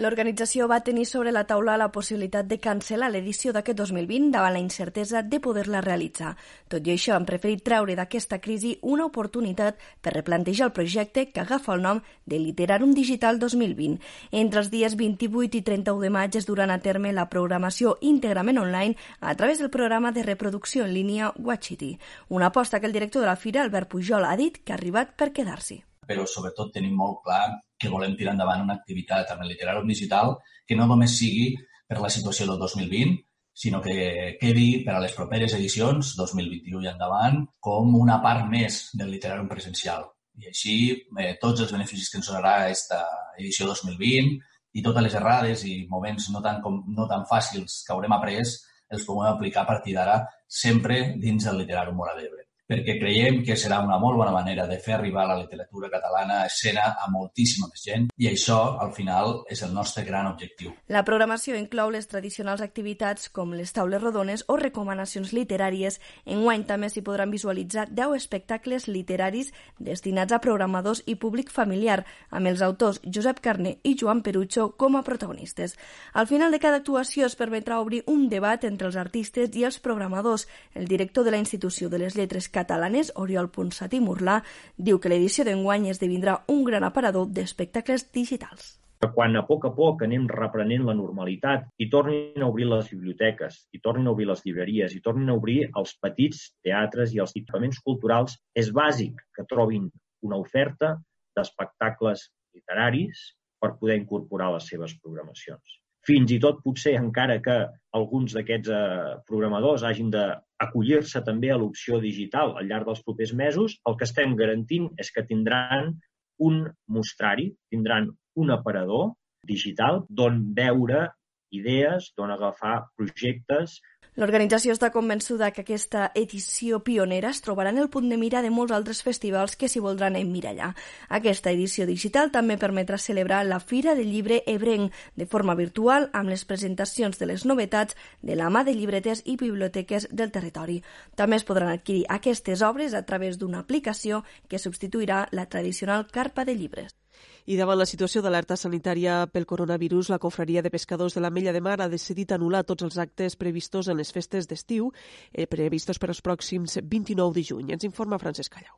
L'organització va tenir sobre la taula la possibilitat de cancel·lar l'edició d'aquest 2020 davant la incertesa de poder-la realitzar. Tot i això, han preferit treure d'aquesta crisi una oportunitat per replantejar el projecte que agafa el nom de Literarum Digital 2020. Entre els dies 28 i 31 de maig es duran a terme la programació íntegrament online a través del programa de reproducció en línia Watchity, una aposta que el director de la fira, Albert Pujol, ha dit que ha arribat per quedar-s'hi però sobretot tenim molt clar que volem tirar endavant una activitat amb el literari digital que no només sigui per la situació del 2020, sinó que quedi per a les properes edicions, 2021 i endavant, com una part més del literari presencial. I així eh, tots els beneficis que ens donarà aquesta edició 2020 i totes les errades i moments no tan, com, no tan fàcils que haurem après els podem aplicar a partir d'ara sempre dins del literari Mora d'Ebre perquè creiem que serà una molt bona manera de fer arribar la literatura catalana a escena a moltíssima més gent i això, al final, és el nostre gran objectiu. La programació inclou les tradicionals activitats com les taules rodones o recomanacions literàries. Enguany també s'hi podran visualitzar 10 espectacles literaris destinats a programadors i públic familiar, amb els autors Josep Carné i Joan Perucho com a protagonistes. Al final de cada actuació es permetrà obrir un debat entre els artistes i els programadors. El director de la Institució de les Lletres catalanes, Oriol Ponsat i Murlà, diu que l'edició d'enguany esdevindrà un gran aparador d'espectacles digitals. Quan a poc a poc anem reprenent la normalitat i tornin a obrir les biblioteques, i tornin a obrir les llibreries, i tornin a obrir els petits teatres i els equipaments culturals, és bàsic que trobin una oferta d'espectacles literaris per poder incorporar les seves programacions fins i tot potser encara que alguns d'aquests eh, programadors hagin d'acollir-se també a l'opció digital al llarg dels propers mesos, el que estem garantint és que tindran un mostrari, tindran un aparador digital d'on veure idees, d'on agafar projectes, L'organització està convençuda que aquesta edició pionera es trobarà en el punt de mira de molts altres festivals que s'hi voldran emmirallar. Aquesta edició digital també permetrà celebrar la Fira del Llibre Ebrenc de forma virtual amb les presentacions de les novetats de la mà de llibretes i biblioteques del territori. També es podran adquirir aquestes obres a través d'una aplicació que substituirà la tradicional carpa de llibres. I davant la situació d'alerta sanitària pel coronavirus, la Confraria de Pescadors de la Mella de Mar ha decidit anul·lar tots els actes previstos en les festes d'estiu, eh, previstos per als pròxims 29 de juny. Ens informa Francesc Callau.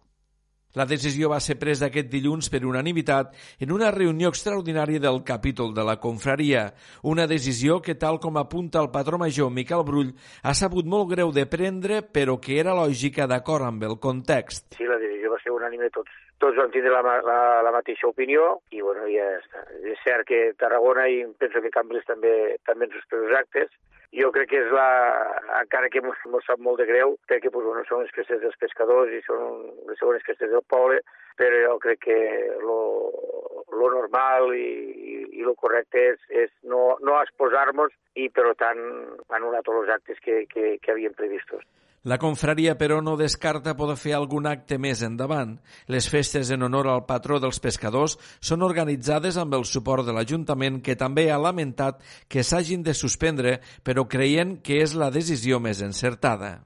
La decisió va ser presa aquest dilluns per unanimitat en una reunió extraordinària del capítol de la confraria. Una decisió que, tal com apunta el patró major Miquel Brull, ha sabut molt greu de prendre, però que era lògica d'acord amb el context. Sí, la decisió va ser unànime tots tots vam tindre la, la, la mateixa opinió i bueno, ja està. És cert que Tarragona i penso que Cambrils també també ens els actes. Jo crec que és la, encara que mos, sap molt de greu, crec que pues, bueno, són les festes dels pescadors i són les segones festes del poble, però jo crec que lo, lo normal i, i, i lo correcte és, és no, no exposar-nos i, per tant, anul·lar tots els actes que, que, que havíem previstos. La confraria, però, no descarta poder fer algun acte més endavant. Les festes en honor al patró dels pescadors són organitzades amb el suport de l'Ajuntament, que també ha lamentat que s'hagin de suspendre, però creient que és la decisió més encertada.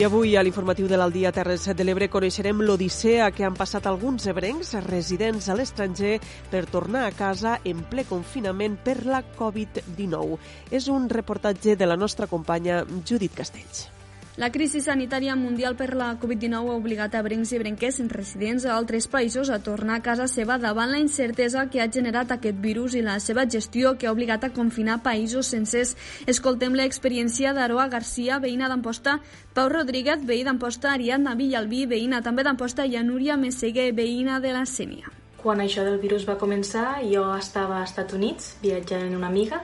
I avui a l'informatiu de l'Aldia Terres de l'Ebre coneixerem l'odissea que han passat alguns ebrencs residents a l'estranger per tornar a casa en ple confinament per la Covid-19. És un reportatge de la nostra companya Judit Castells. La crisi sanitària mundial per la Covid-19 ha obligat a brencs i brenques residents a altres països a tornar a casa seva davant la incertesa que ha generat aquest virus i la seva gestió que ha obligat a confinar països sencers. Escoltem l'experiència d'Aroa Garcia, veïna d'Amposta, Pau Rodríguez, veí d'Amposta, Ariadna Villalbí, veïna també d'Amposta, i Núria Messeguer, veïna de la Sènia. Quan això del virus va començar, jo estava als Estats Units viatjant amb una amiga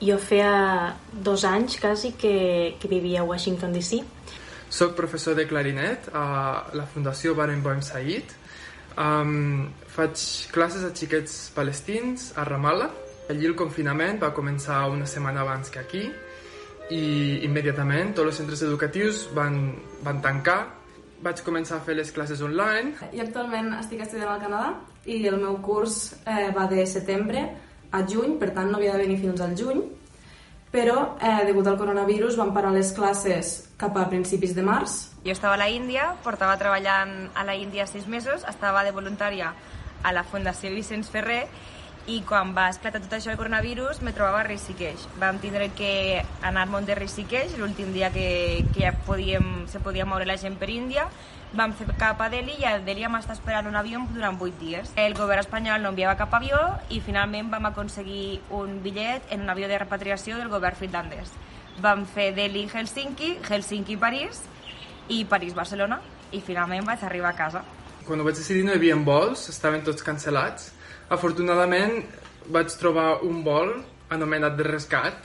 jo feia dos anys quasi que, que vivia a Washington DC. Soc professor de clarinet a la Fundació Barenboim Said. Um, faig classes a xiquets palestins a Ramallah. Allí el confinament va començar una setmana abans que aquí i immediatament tots els centres educatius van, van tancar. Vaig començar a fer les classes online. I actualment estic estudiant al Canadà i el meu curs eh, va de setembre a juny, per tant no havia de venir fins al juny, però eh, degut al coronavirus van parar les classes cap a principis de març. Jo estava a la Índia, portava treballant a la Índia sis mesos, estava de voluntària a la Fundació Vicenç Ferrer i quan va esclatar tot això del coronavirus me trobava a Rishikesh. Vam tindre que anar al món de Rishikesh l'últim dia que, que ja podíem, se podia moure la gent per Índia vam fer cap a Delhi i a Delhi vam estar esperant un avió durant 8 dies. El govern espanyol no enviava cap avió i finalment vam aconseguir un bitllet en un avió de repatriació del govern finlandès. Vam fer Delhi-Helsinki, Helsinki-París i París-Barcelona i finalment vaig arribar a casa. Quan vaig decidir no hi havia vols, estaven tots cancel·lats. Afortunadament vaig trobar un vol anomenat de rescat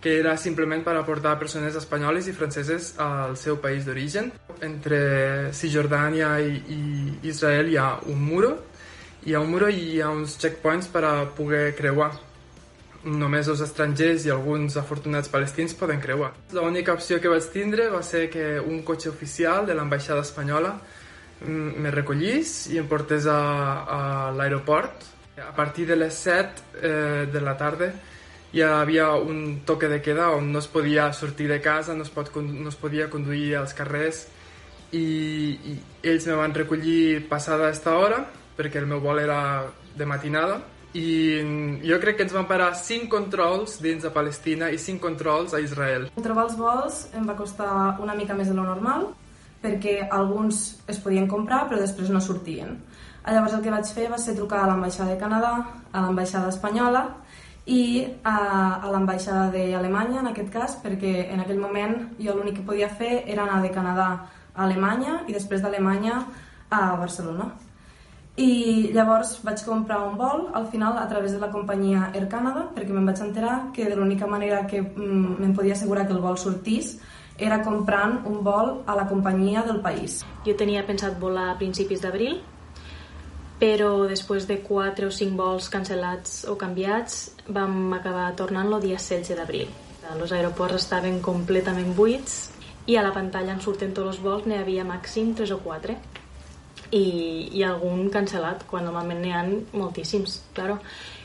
que era simplement per aportar persones espanyoles i franceses al seu país d'origen. Entre Cisjordània i, i Israel hi ha un muro, hi ha un muro i hi ha uns checkpoints per a poder creuar. Només els estrangers i alguns afortunats palestins poden creuar. L'única opció que vaig tindre va ser que un cotxe oficial de l'ambaixada espanyola me recollís i em portés a, a l'aeroport. A partir de les 7 eh, de la tarda hi havia un toque de queda on no es podia sortir de casa, no es, pot, no es podia conduir als carrers i, i ells me van recollir passada aquesta hora perquè el meu vol era de matinada i jo crec que ens van parar 5 controls dins de Palestina i 5 controls a Israel. Trobar els vols em va costar una mica més de lo normal perquè alguns es podien comprar però després no sortien. Llavors el que vaig fer va ser trucar a l'ambaixada de Canadà, a l'ambaixada espanyola i a, a l'ambaixada d'Alemanya, en aquest cas, perquè en aquell moment jo l'únic que podia fer era anar de Canadà a Alemanya i després d'Alemanya a Barcelona. I llavors vaig comprar un vol, al final, a través de la companyia Air Canada, perquè me'n vaig enterar que de l'única manera que mm, me'n podia assegurar que el vol sortís era comprant un vol a la companyia del país. Jo tenia pensat volar a principis d'abril, però després de 4 o 5 vols cancel·lats o canviats vam acabar tornant el dia 16 d'abril. Els aeroports estaven completament buits i a la pantalla en surten tots els vols, n'hi havia màxim 3 o 4 i, i algun cancel·lat, quan normalment n'hi ha moltíssims, claro.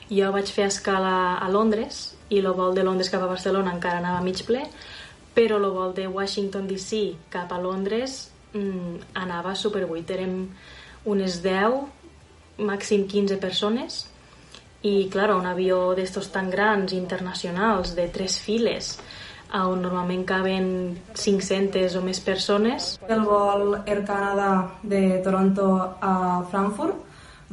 Jo vaig fer escala a Londres i el vol de Londres cap a Barcelona encara anava mig ple, però el vol de Washington DC cap a Londres mmm, anava superbuit. Érem unes 10, màxim 15 persones. I, clar, un avió d'estos tan grans, internacionals, de tres files, on normalment caben 500 o més persones. El vol Air Canada de Toronto a Frankfurt.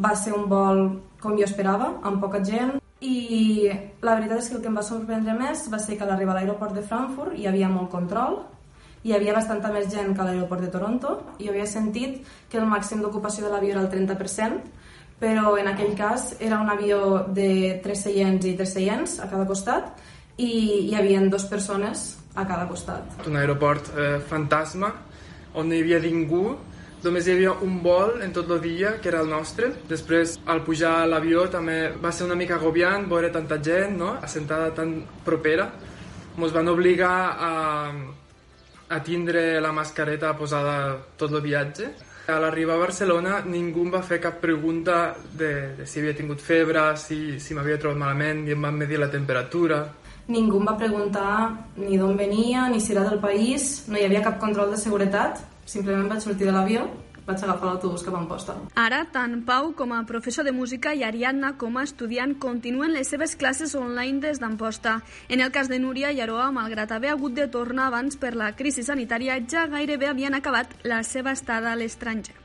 Va ser un vol com jo esperava, amb poca gent, i la veritat és que el que em va sorprendre més va ser que a l'arribar a l'aeroport de Frankfurt hi havia molt control, hi havia bastanta més gent que a l'aeroport de Toronto, i havia sentit que el màxim d'ocupació de l'avió era el 30%, però en aquell cas era un avió de tres seients i tres seients a cada costat i hi havia dues persones a cada costat. Un aeroport eh, fantasma on no hi havia ningú, només hi havia un vol en tot el dia, que era el nostre. Després, al pujar a l'avió, també va ser una mica agobiant veure tanta gent, no? assentada tan propera. Ens van obligar a, a tindre la mascareta posada tot el viatge a l'arribar a Barcelona ningú em va fer cap pregunta de, de si havia tingut febre, si, si m'havia trobat malament i em van medir la temperatura. Ningú em va preguntar ni d'on venia, ni si era del país, no hi havia cap control de seguretat, simplement vaig sortir de l'avió, vaig agafar l'autobús cap a Amposta. Ara, tant Pau com a professor de música i Ariadna com a estudiant continuen les seves classes online des d'Amposta. En el cas de Núria i Aroa, malgrat haver hagut de tornar abans per la crisi sanitària, ja gairebé havien acabat la seva estada a l'estranger.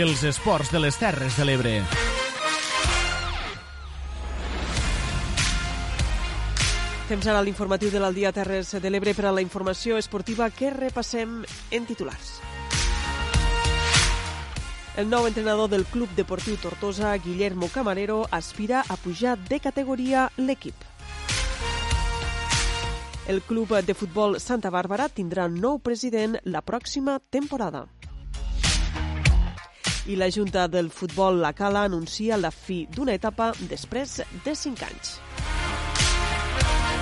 Els esports de les Terres de l'Ebre. Temps ara l'informatiu de l'Aldia Terres de l'Ebre per a la informació esportiva que repassem en titulars. El nou entrenador del Club Deportiu Tortosa, Guillermo Camarero, aspira a pujar de categoria l'equip. El Club de Futbol Santa Bàrbara tindrà nou president la pròxima temporada. I la Junta del Futbol La Cala anuncia la fi d'una etapa després de 5 anys.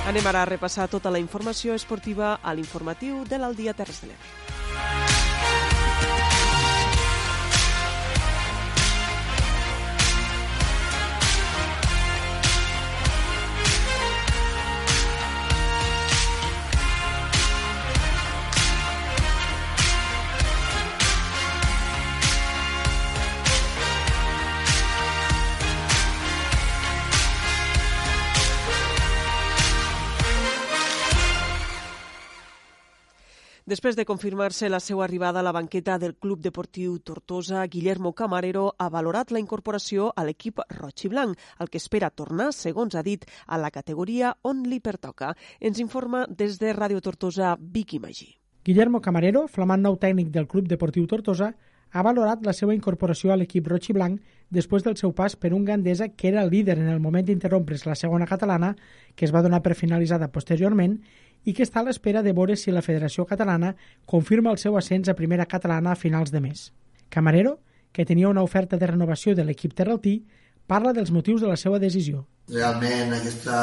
Anem ara a repassar tota la informació esportiva a l'informatiu de l'Aldia Terres de l'Ebre. Després de confirmar-se la seva arribada a la banqueta del Club Deportiu Tortosa, Guillermo Camarero ha valorat la incorporació a l'equip roig i blanc, el que espera tornar, segons ha dit, a la categoria on li pertoca. Ens informa des de Ràdio Tortosa, Vicky Magí. Guillermo Camarero, flamant nou tècnic del Club Deportiu Tortosa, ha valorat la seva incorporació a l'equip roig i blanc després del seu pas per un Gandesa que era el líder en el moment d'interrompre's la segona catalana, que es va donar per finalitzada posteriorment, i que està a l'espera de veure si la Federació Catalana confirma el seu ascens a primera catalana a finals de mes. Camarero, que tenia una oferta de renovació de l'equip terraltí, parla dels motius de la seva decisió. Realment aquesta,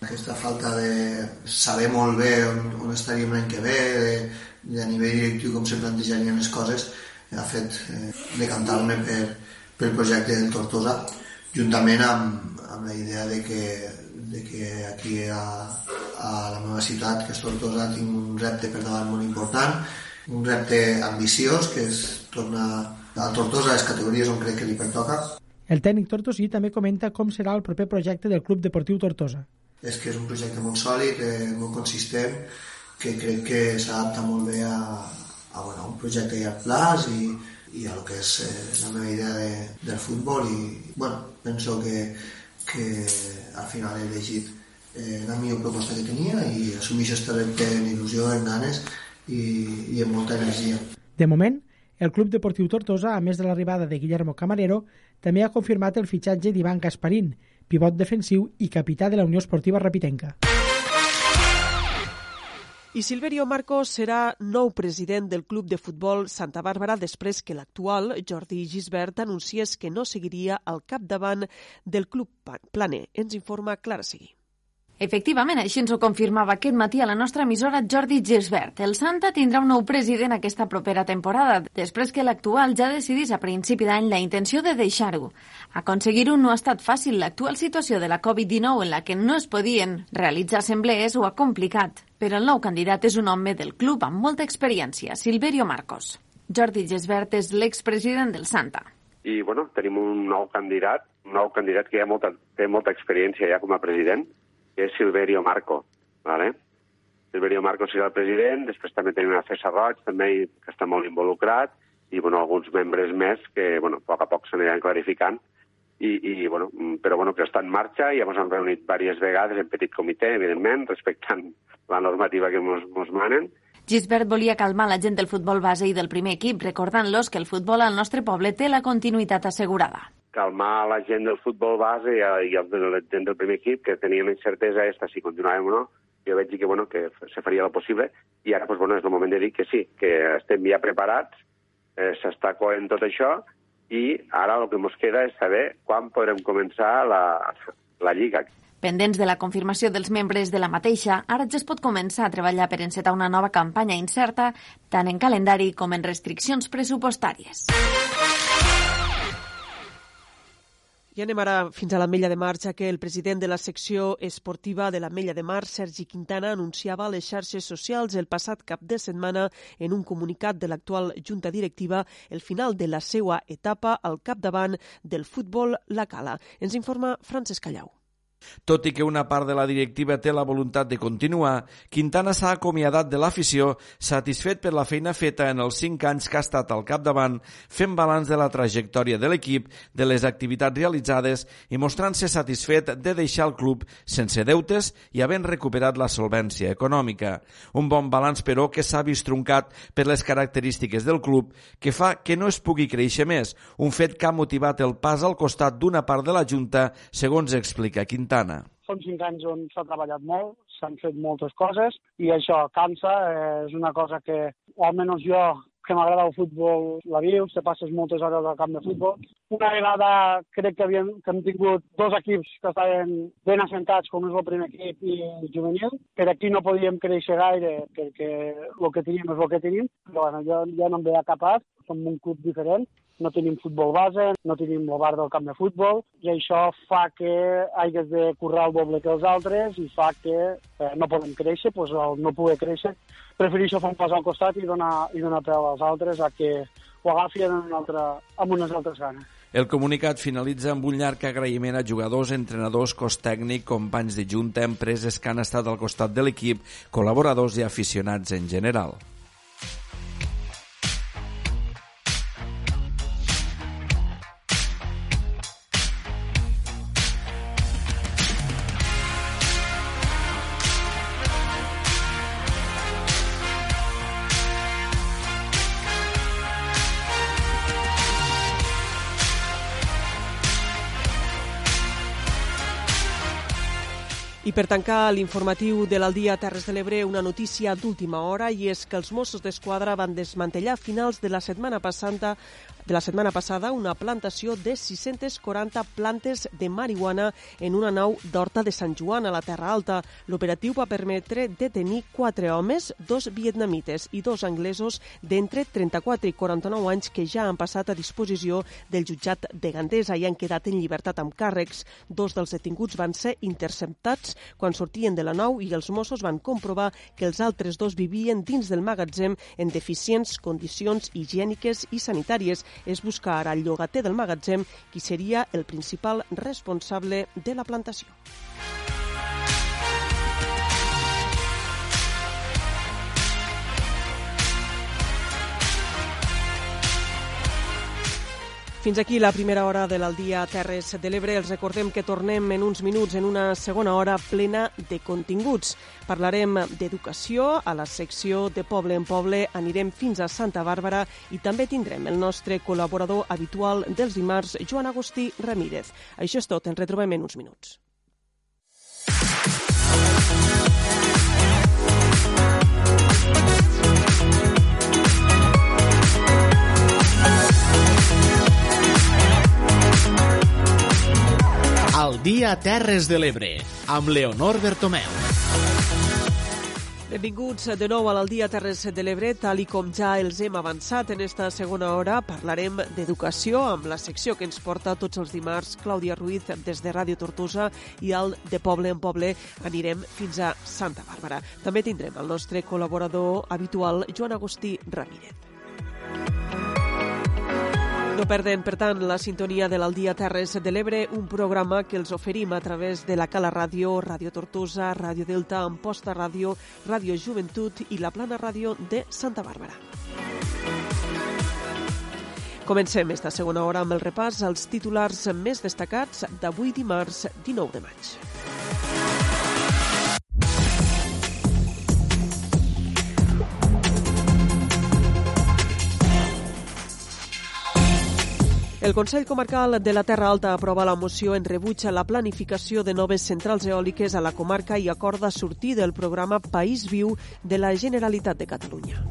aquesta falta de saber molt bé on, on estaríem l'any que ve, de, de nivell directiu com se plantejarien les coses, ha fet eh, decantar-me per, pel projecte del Tortosa, juntament amb, amb la idea de que, de que aquí a, a la meva ciutat, que és Tortosa, tinc un repte per davant molt important, un repte ambiciós, que és tornar a Tortosa a les categories on crec que li pertoca. El tècnic tortosí també comenta com serà el proper projecte del Club Deportiu Tortosa. És que és un projecte molt sòlid, eh, molt consistent, que crec que s'adapta molt bé a, a bueno, un projecte a plaç i, i a lo que és eh, la meva idea de, del futbol i bueno, penso que, que al final he elegit eh, la millor proposta que tenia i assumir aquest repte amb il·lusió, amb ganes i, i amb molta energia. De moment, el Club Deportiu Tortosa, a més de l'arribada de Guillermo Camarero, també ha confirmat el fitxatge d'Ivan Gasparín, pivot defensiu i capità de la Unió Esportiva Rapitenca. I Silverio Marcos serà nou president del Club de Futbol Santa Bàrbara després que l'actual, Jordi Gisbert, anunciés que no seguiria al capdavant del Club Planer. Ens informa Clara Seguí. Efectivament, així ens ho confirmava aquest matí a la nostra emissora Jordi Gisbert. El Santa tindrà un nou president aquesta propera temporada, després que l'actual ja decidís a principi d'any la intenció de deixar-ho. Aconseguir-ho no ha estat fàcil. L'actual situació de la Covid-19 en la que no es podien realitzar assemblees ho ha complicat, però el nou candidat és un home del club amb molta experiència, Silverio Marcos. Jordi Gisbert és l'expresident del Santa. I, bueno, tenim un nou candidat, un nou candidat que ja molta, té molta experiència ja com a president, que és Silverio Marco. ¿vale? Silverio Marco serà el president, després també tenim a César Roig, també que està molt involucrat, i bueno, alguns membres més que bueno, a poc a poc s'aniran clarificant, i, i, bueno, però bueno, que està en marxa i ens hem reunit diverses vegades en petit comitè, evidentment, respectant la normativa que ens manen. Gisbert volia calmar la gent del futbol base i del primer equip, recordant-los que el futbol al nostre poble té la continuïtat assegurada. Calmar la gent del futbol base i, i el la gent del primer equip, que teníem incertesa esta si continuàvem o no, jo veig que, bueno, que se faria el possible i ara pues, bueno, és el moment de dir que sí, que estem ja preparats, eh, s'està coent tot això i ara el que ens queda és saber quan podrem començar la, la Lliga. Pendents de la confirmació dels membres de la mateixa, ara ja es pot començar a treballar per encetar una nova campanya incerta, tant en calendari com en restriccions pressupostàries. I anem ara fins a l'Ametlla de Mar, ja que el president de la secció esportiva de l'Ametlla de Mar, Sergi Quintana, anunciava a les xarxes socials el passat cap de setmana en un comunicat de l'actual junta directiva el final de la seva etapa al capdavant del futbol La Cala. Ens informa Francesc Callau. Tot i que una part de la directiva té la voluntat de continuar, Quintana s'ha acomiadat de l'afició, satisfet per la feina feta en els cinc anys que ha estat al capdavant, fent balanç de la trajectòria de l'equip, de les activitats realitzades i mostrant-se satisfet de deixar el club sense deutes i havent recuperat la solvència econòmica. Un bon balanç, però, que s'ha vist truncat per les característiques del club, que fa que no es pugui créixer més, un fet que ha motivat el pas al costat d'una part de la Junta, segons explica Quintana. Quintana. Són cinc anys on s'ha treballat molt, s'han fet moltes coses i això cansa, eh, és una cosa que, o almenys jo, que m'agrada el futbol, la vius, te passes moltes hores al camp de futbol. Una vegada crec que, havíem, que hem tingut dos equips que estaven ben assentats, com és el primer equip i el juvenil. Per aquí no podíem créixer gaire perquè el que teníem és el que tenim, però bueno, jo, jo no em veia capaç, som un club diferent no tenim futbol base, no tenim el bar del camp de futbol, i això fa que hagués de currar el doble que els altres i fa que eh, no podem créixer, doncs al no poder créixer, prefereixo fer un pas al costat i donar, i donar peu als altres a que ho agafi en un altre, amb unes altres ganes. El comunicat finalitza amb un llarg agraïment a jugadors, entrenadors, cos tècnic, companys de junta, empreses que han estat al costat de l'equip, col·laboradors i aficionats en general. Per tancar l'informatiu de l'Aldia Terres de l'Ebre, una notícia d'última hora i és que els Mossos d'Esquadra van desmantellar a finals de la setmana passada de la setmana passada una plantació de 640 plantes de marihuana en una nau d'Horta de Sant Joan, a la Terra Alta. L'operatiu va permetre detenir quatre homes, dos vietnamites i dos anglesos d'entre 34 i 49 anys que ja han passat a disposició del jutjat de Gandesa i han quedat en llibertat amb càrrecs. Dos dels detinguts van ser interceptats quan sortien de la nau i els Mossos van comprovar que els altres dos vivien dins del magatzem en deficients condicions higièniques i sanitàries és buscar ara el llogater del magatzem, qui seria el principal responsable de la plantació. Fins aquí la primera hora de l'Aldia Terres de l'Ebre. Els recordem que tornem en uns minuts en una segona hora plena de continguts. Parlarem d'educació a la secció de Poble en Poble. Anirem fins a Santa Bàrbara i també tindrem el nostre col·laborador habitual dels dimarts, Joan Agustí Ramírez. Això és tot. Ens retrobem en uns minuts. Dia Terres de l'Ebre, amb Leonor Bertomeu. Benvinguts de nou a l'Aldia Terres de l'Ebre. Tal i com ja els hem avançat en esta segona hora, parlarem d'educació amb la secció que ens porta tots els dimarts Clàudia Ruiz des de Ràdio Tortosa i al de Poble en Poble anirem fins a Santa Bàrbara. També tindrem el nostre col·laborador habitual, Joan Agustí Ramírez. No perden, per tant, la sintonia de l'Aldia Terres de l'Ebre, un programa que els oferim a través de la Cala Ràdio, Ràdio Tortosa, Ràdio Delta, Amposta Ràdio, Ràdio Joventut i la Plana Ràdio de Santa Bàrbara. Comencem esta segona hora amb el repàs als titulars més destacats d'avui dimarts 19 de maig. El Consell Comarcal de la Terra Alta aprova la moció en rebuig a la planificació de noves centrals eòliques a la comarca i acorda sortir del programa País Viu de la Generalitat de Catalunya.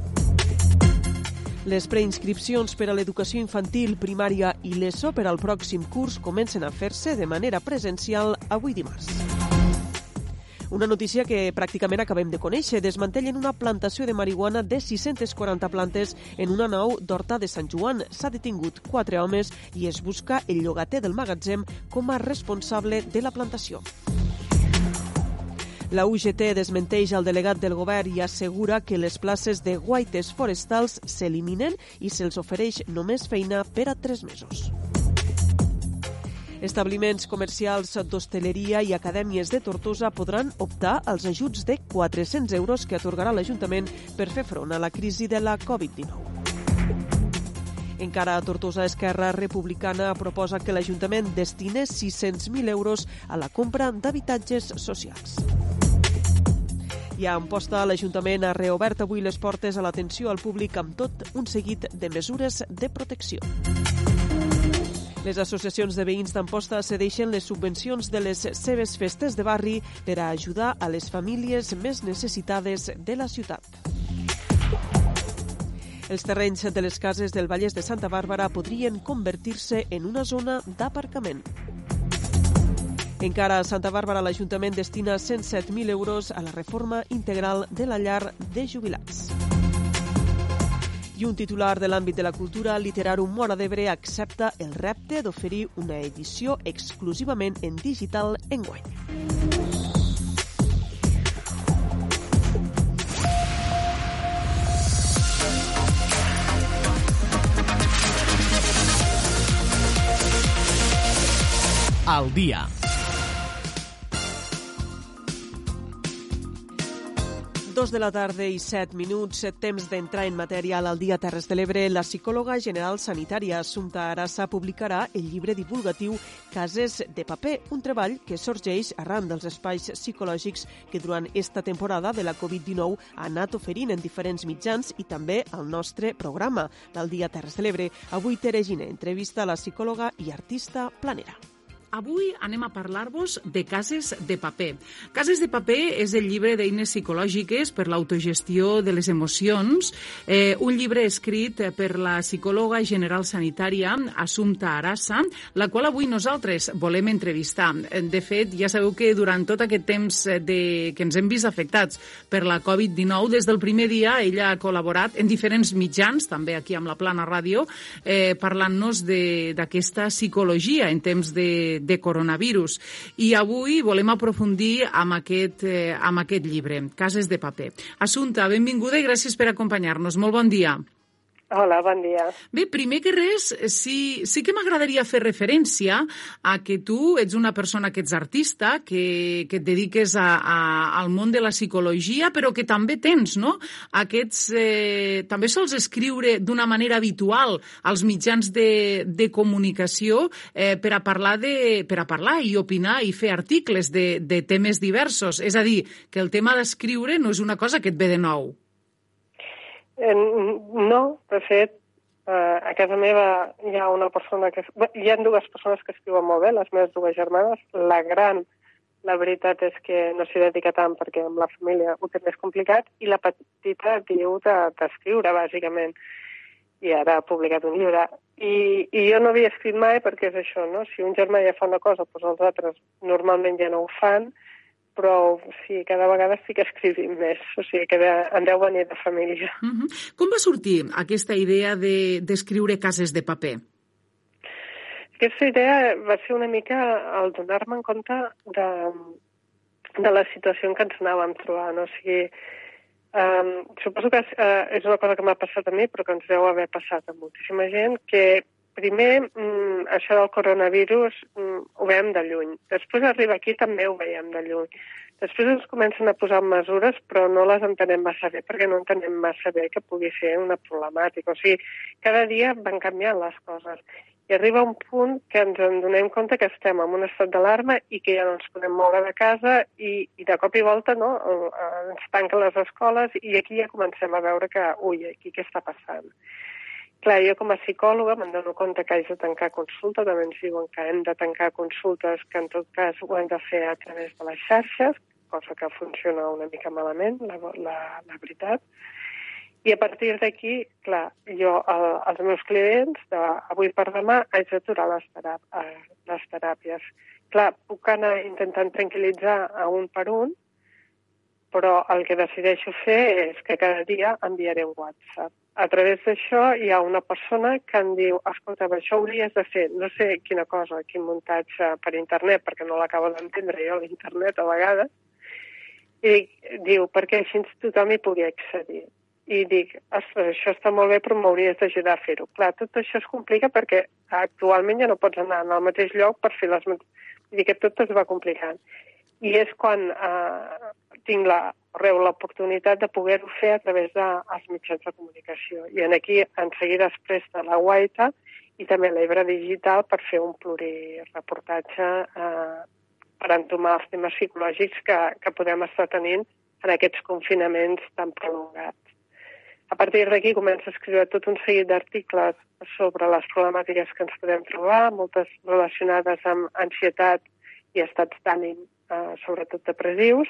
Les preinscripcions per a l'educació infantil, primària i l'ESO per al pròxim curs comencen a fer-se de manera presencial avui dimarts. Una notícia que pràcticament acabem de conèixer. Desmantellen una plantació de marihuana de 640 plantes en una nau d'Horta de Sant Joan. S'ha detingut quatre homes i es busca el llogater del magatzem com a responsable de la plantació. La UGT desmenteix el delegat del govern i assegura que les places de guaites forestals s'eliminen i se'ls ofereix només feina per a tres mesos. Establiments comercials d'hostaleria i acadèmies de Tortosa podran optar als ajuts de 400 euros que atorgarà l'Ajuntament per fer front a la crisi de la Covid-19. Encara a Tortosa Esquerra Republicana proposa que l'Ajuntament destine 600.000 euros a la compra d'habitatges socials. I a Amposta, l'Ajuntament ha reobert avui les portes a l'atenció al públic amb tot un seguit de mesures de protecció. Les associacions de veïns d'Amposta cedeixen les subvencions de les seves festes de barri per a ajudar a les famílies més necessitades de la ciutat. Els terrenys de les cases del Vallès de Santa Bàrbara podrien convertir-se en una zona d'aparcament. Encara a Santa Bàrbara l'Ajuntament destina 107.000 euros a la reforma integral de la llar de jubilats. I un titular de l'àmbit de la cultura, Literàrum Mora d'Ebre accepta el repte d'oferir una edició exclusivament en digital enguany. Al dia. Dos de la tarda i set minuts, temps d'entrar en matèria al Dia Terres de l'Ebre. La psicòloga general sanitària Assumpta Arassa publicarà el llibre divulgatiu Cases de paper, un treball que sorgeix arran dels espais psicològics que durant esta temporada de la Covid-19 ha anat oferint en diferents mitjans i també al nostre programa del Dia Terres de l'Ebre. Avui Tere Gine entrevista a la psicòloga i artista planera. Avui anem a parlar-vos de Cases de paper. Cases de paper és el llibre d'eines psicològiques per l'autogestió de les emocions, eh, un llibre escrit per la psicòloga general sanitària Assumpta Arassa, la qual avui nosaltres volem entrevistar. De fet, ja sabeu que durant tot aquest temps de, que ens hem vist afectats per la Covid-19, des del primer dia ella ha col·laborat en diferents mitjans, també aquí amb la Plana Ràdio, eh, parlant-nos d'aquesta psicologia en temps de de coronavirus. I avui volem aprofundir amb aquest, eh, amb aquest llibre, Cases de paper. Assumpta, benvinguda i gràcies per acompanyar-nos. Molt bon dia. Hola, bon dia. Bé, primer que res, sí, sí que m'agradaria fer referència a que tu ets una persona que ets artista, que, que et dediques a, a, al món de la psicologia, però que també tens, no?, aquests... Eh, també sols escriure d'una manera habitual als mitjans de, de comunicació eh, per, a parlar de, per a parlar i opinar i fer articles de, de temes diversos. És a dir, que el tema d'escriure no és una cosa que et ve de nou. Eh, no, de fet, eh, a casa meva hi ha una persona que... Hi ha dues persones que escriuen molt bé, les meves dues germanes. La gran, la veritat és que no s'hi dedica tant perquè amb la família ho té més complicat, i la petita viu d'escriure, bàsicament. I ara ha publicat un llibre. I, I jo no havia escrit mai perquè és això, no? Si un germà ja fa una cosa, doncs els altres normalment ja no ho fan, però sí, cada vegada estic escrivint més, o sigui que de, en deu venir de família. Uh -huh. Com va sortir aquesta idea d'escriure de, cases de paper? Aquesta idea va ser una mica el donar-me en compte de, de la situació en què ens anàvem trobant. O sigui, um, suposo que uh, és una cosa que m'ha passat a mi, però que ens deu haver passat a moltíssima gent, que primer, mm, això del coronavirus mm, ho veiem de lluny. Després arriba aquí també ho veiem de lluny. Després ens comencen a posar mesures, però no les entenem massa bé, perquè no entenem massa bé que pugui ser una problemàtica. O sigui, cada dia van canviant les coses. I arriba un punt que ens en donem compte que estem en un estat d'alarma i que ja no ens podem moure de casa i, i de cop i volta no, ens tanquen les escoles i aquí ja comencem a veure que, ui, aquí què està passant? Clar, jo com a psicòloga me'n dono compte que haig de tancar consulta, també ens diuen que hem de tancar consultes que en tot cas ho hem de fer a través de les xarxes, cosa que funciona una mica malament, la, la, la veritat. I a partir d'aquí, clar, jo el, els meus clients, de, avui per demà, haig d'aturar les, terà eh, les teràpies. Clar, puc anar intentant tranquil·litzar a un per un, però el que decideixo fer és que cada dia enviaré un WhatsApp. A través d'això hi ha una persona que em diu escolta, això hauries de fer, no sé quina cosa, quin muntatge per internet, perquè no l'acabo d'entendre jo l'internet a vegades, i diu, perquè així tothom hi pugui accedir. I dic, ostres, això està molt bé, però m'hauries d'ajudar a fer-ho. Clar, tot això es complica perquè actualment ja no pots anar al mateix lloc per fer les... Vull dir que tot es va complicant i és quan eh, tinc la, reu l'oportunitat de poder-ho fer a través dels de, mitjans de comunicació. I en aquí, en seguida, es presta la guaita i també l'Ebre Digital per fer un plurireportatge eh, per entomar els temes psicològics que, que podem estar tenint en aquests confinaments tan prolongats. A partir d'aquí comença a escriure tot un seguit d'articles sobre les problemàtiques que ens podem trobar, moltes relacionades amb ansietat i estats d'ànim eh, sobretot depressius.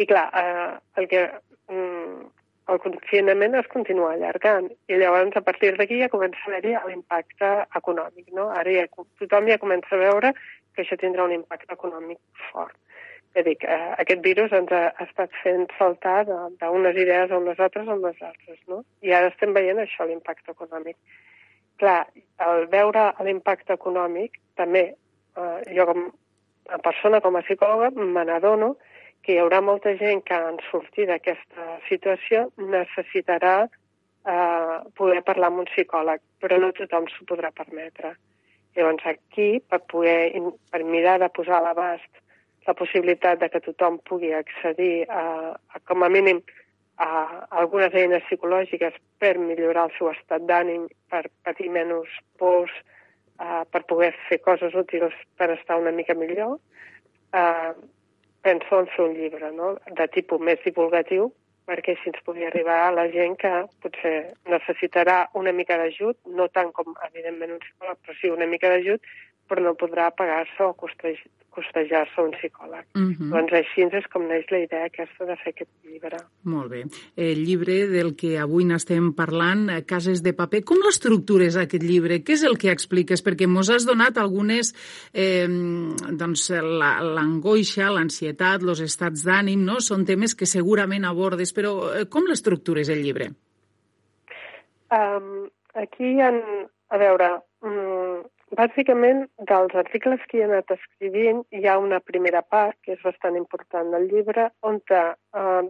I clar, eh, el que mm, el confinament es continua allargant i llavors a partir d'aquí ja comença a haver-hi l'impacte econòmic. No? Ara ja, tothom ja comença a veure que això tindrà un impacte econòmic fort. Ja dic, eh, aquest virus ens ha, ha estat fent saltar d'unes idees a unes altres a unes altres, no? I ara estem veient això, l'impacte econòmic. Clar, al veure l'impacte econòmic, també, eh, jo com a persona, com a psicòloga, me n'adono que hi haurà molta gent que en sortir d'aquesta situació necessitarà eh, poder parlar amb un psicòleg, però no tothom s'ho podrà permetre. Llavors aquí, per poder, per mirar de posar a l'abast la possibilitat de que tothom pugui accedir a, a com a mínim a algunes eines psicològiques per millorar el seu estat d'ànim, per patir menys pors, uh, per poder fer coses útils per estar una mica millor, uh, penso en fer un llibre no? de tipus més divulgatiu perquè així ens pugui arribar a la gent que potser necessitarà una mica d'ajut, no tant com, evidentment, un psicòleg, però sí una mica d'ajut, però no podrà pagar-se o costejar-se un psicòleg. Uh mhm. -huh. Doncs així és com neix la idea aquesta de fer aquest llibre. Molt bé. El llibre del que avui n'estem parlant, eh, Cases de paper, com l'estructures aquest llibre? Què és el que expliques? Perquè mos has donat algunes, eh, doncs, l'angoixa, l'ansietat, els estats d'ànim, no? Són temes que segurament abordes, però eh, com l'estructures el llibre? Um, aquí, en, a veure, um, Bàsicament, dels articles que he anat escrivint, hi ha una primera part, que és bastant important del llibre, on eh,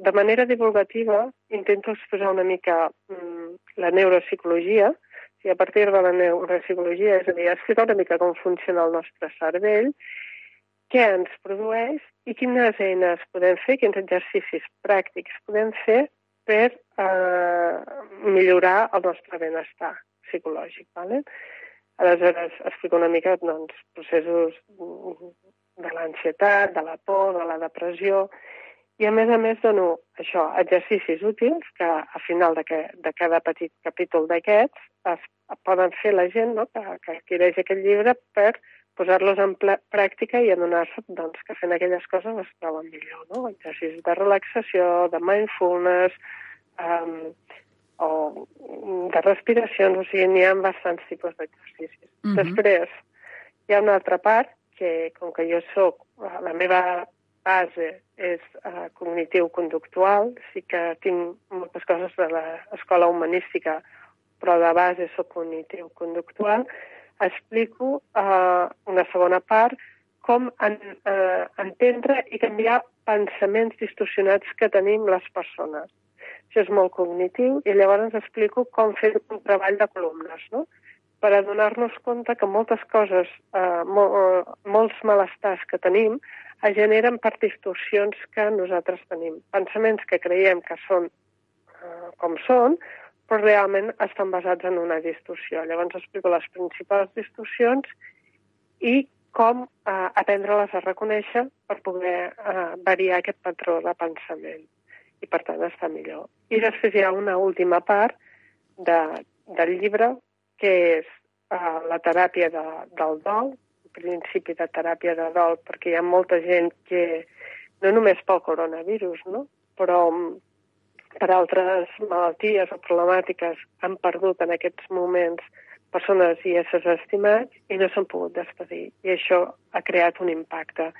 de manera divulgativa intento exposar una mica mm, la neuropsicologia, i a partir de la neuropsicologia, és a dir, explicar una mica com funciona el nostre cervell, què ens produeix i quines eines podem fer, quins exercicis pràctics podem fer per eh, millorar el nostre benestar psicològic. ¿vale? Aleshores, explico una mica doncs, processos de l'ansietat, de la por, de la depressió, i a més a més dono això, exercicis útils que a final de, que, de cada petit capítol d'aquests es, poden fer la gent no, que, que adquireix aquest llibre per posar-los en pràctica i adonar-se doncs, que fent aquelles coses es troben millor. No? Exercicis de relaxació, de mindfulness, um, o de respiracions, o sigui, n'hi ha bastants tipus d'exercicis. Uh mhm. -huh. Després, hi ha una altra part que, com que jo sóc, la meva base és uh, cognitiu-conductual, sí que tinc moltes coses de l'escola humanística, però de base sóc cognitiu-conductual, explico uh, una segona part com en, uh, entendre i canviar pensaments distorsionats que tenim les persones això és molt cognitiu, i llavors explico com fer un treball de columnes, no? per adonar-nos compte que moltes coses, eh, mol, eh, molts malestars que tenim, es generen per distorsions que nosaltres tenim. Pensaments que creiem que són eh, com són, però realment estan basats en una distorsió. Llavors explico les principals distorsions i com eh, aprendre-les a reconèixer per poder eh, variar aquest patró de pensament i per tant està millor. I després hi ha una última part de, del llibre, que és uh, la teràpia de, del dol, el principi de teràpia de dol, perquè hi ha molta gent que, no només pel coronavirus, no? però per altres malalties o problemàtiques han perdut en aquests moments persones i éssers estimats i no s'han pogut despedir. I això ha creat un impacte.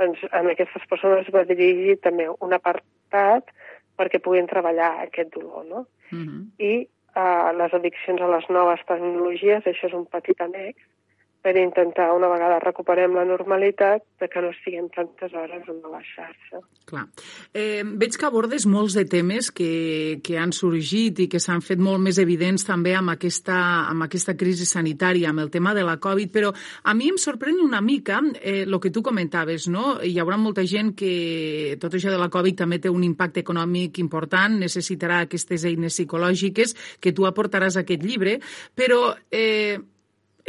Doncs en aquestes persones va dirigir també un apartat perquè puguin treballar aquest dolor. No? Mm -hmm. I uh, les addiccions a les noves tecnologies, això és un petit annex, per intentar, una vegada recuperem la normalitat, de que no estiguem tantes hores en la xarxa. Clar. Eh, veig que abordes molts de temes que, que han sorgit i que s'han fet molt més evidents també amb aquesta, amb aquesta crisi sanitària, amb el tema de la Covid, però a mi em sorprèn una mica eh, que tu comentaves, no? Hi haurà molta gent que tot això de la Covid també té un impacte econòmic important, necessitarà aquestes eines psicològiques que tu aportaràs a aquest llibre, però eh,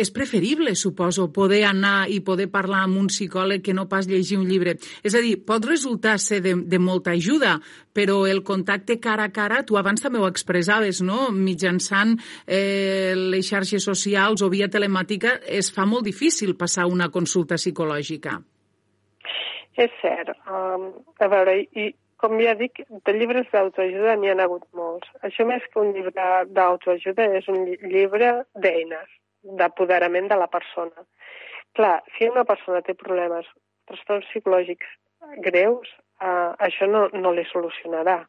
és preferible, suposo, poder anar i poder parlar amb un psicòleg que no pas llegir un llibre. És a dir, pot resultar ser de, de molta ajuda, però el contacte cara a cara, tu abans també ho expressaves, no? Mitjançant eh, les xarxes socials o via telemàtica, es fa molt difícil passar una consulta psicològica. És cert. Um, a veure, i com ja dic, de llibres d'autoajuda n'hi ha hagut molts. Això més que un llibre d'autoajuda és un llibre d'eines d'apoderament de la persona. Clar, si una persona té problemes, trastorns psicològics greus, eh, això no, no li solucionarà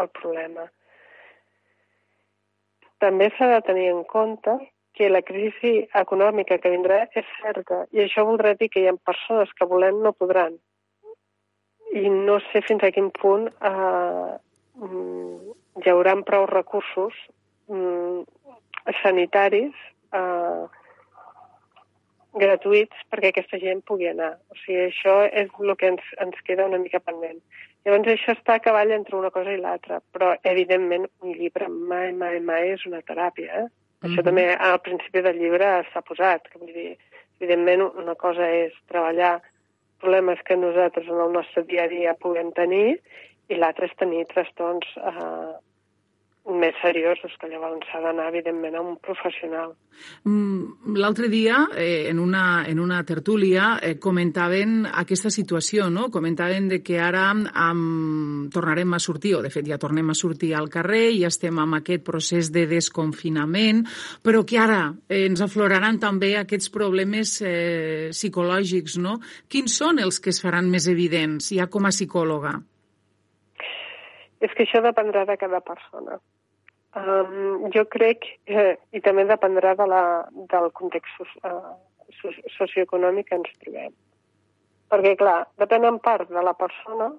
el problema. També s'ha de tenir en compte que la crisi econòmica que vindrà és certa i això voldrà dir que hi ha persones que volent no podran. I no sé fins a quin punt eh, mm, hi haurà prou recursos mm, sanitaris eh, gratuïts perquè aquesta gent pugui anar. O sigui, això és el que ens, ens queda una mica pendent. Llavors, això està a cavall entre una cosa i l'altra, però, evidentment, un llibre mai, mai, mai és una teràpia. Eh? Mm -hmm. Això també al principi del llibre està posat. Que vull dir, evidentment, una cosa és treballar problemes que nosaltres en el nostre dia a dia puguem tenir i l'altre és tenir trastorns eh, més seriosos, que llavors s'ha d'anar, evidentment, a un professional. Mm, l'altre dia, eh, en, una, en una tertúlia, eh, comentaven aquesta situació, no? Comentaven de que ara am, tornarem a sortir, o de fet ja tornem a sortir al carrer, i estem amb aquest procés de desconfinament, però que ara eh, ens afloraran també aquests problemes eh, psicològics, no? Quins són els que es faran més evidents, ja com a psicòloga? És que això dependrà de cada persona. Um, jo crec, eh, i també dependrà de la, del context uh, socioeconòmic que ens trobem. Perquè, clar, depèn en part de la persona,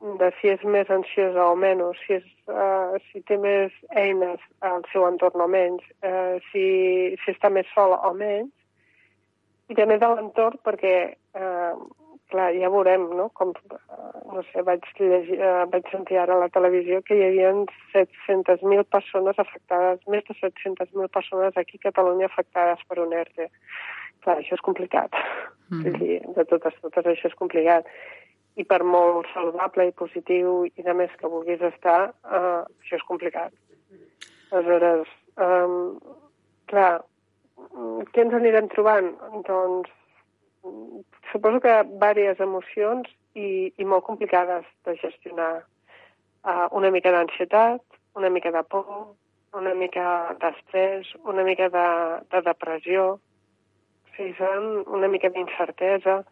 de si és més ansiosa o menys, si, és, uh, si té més eines al seu entorn o menys, uh, si, si està més sola o menys, i també de l'entorn perquè uh, clar, ja veurem, no? Com, eh, no sé, vaig, llegir, eh, vaig sentir ara a la televisió que hi havia 700.000 persones afectades, més de 700.000 persones aquí a Catalunya afectades per un ERTE. Clar, això és complicat. Mm. -hmm. dir, de totes, totes això és complicat. I per molt saludable i positiu i de més que vulguis estar, eh, això és complicat. Aleshores, eh, clar, què ens anirem trobant? Doncs suposo que diverses emocions i, i molt complicades de gestionar. Uh, una mica d'ansietat, una mica de por, una mica d'estrès, una mica de, de depressió, o sigui, una mica d'incertesa.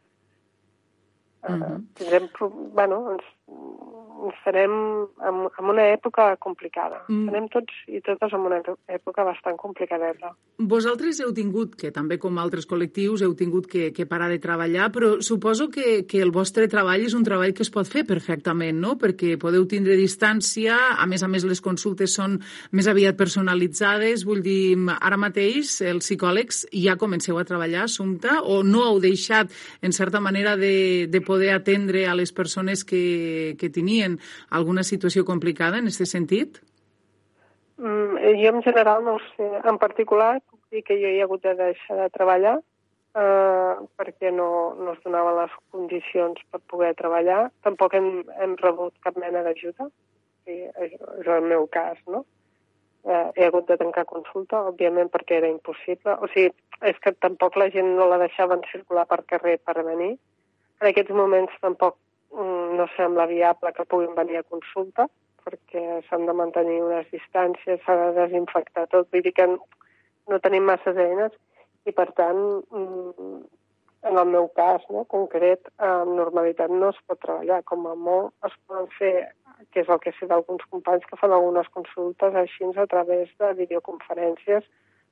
Uh, -huh. tindrem, bueno, ens, estarem en, en una època complicada. Mm. Estarem tots i totes en una època bastant complicadeta. Vosaltres heu tingut, que també com altres col·lectius, heu tingut que, que parar de treballar, però suposo que, que el vostre treball és un treball que es pot fer perfectament, no? Perquè podeu tindre distància, a més a més les consultes són més aviat personalitzades, vull dir, ara mateix els psicòlegs ja comenceu a treballar, Assumpta, o no heu deixat, en certa manera, de, de poder atendre a les persones que, que tenien alguna situació complicada en aquest sentit? Mm, jo en general no ho sé. En particular, dir que jo he hagut de deixar de treballar eh, perquè no, no es donaven les condicions per poder treballar. Tampoc hem, hem rebut cap mena d'ajuda. Sí, és, és el meu cas, no? eh, he hagut de tancar consulta, òbviament perquè era impossible. O sigui, és que tampoc la gent no la deixaven circular per carrer per venir. En aquests moments tampoc no sembla viable que puguin venir a consulta, perquè s'han de mantenir unes distàncies, s'ha de desinfectar tot, vull dir que no tenim masses eines i, per tant, mm, en el meu cas no, concret, amb normalitat no es pot treballar. Com a molt es poden fer, que és el que sé d'alguns companys que fan algunes consultes així a través de videoconferències,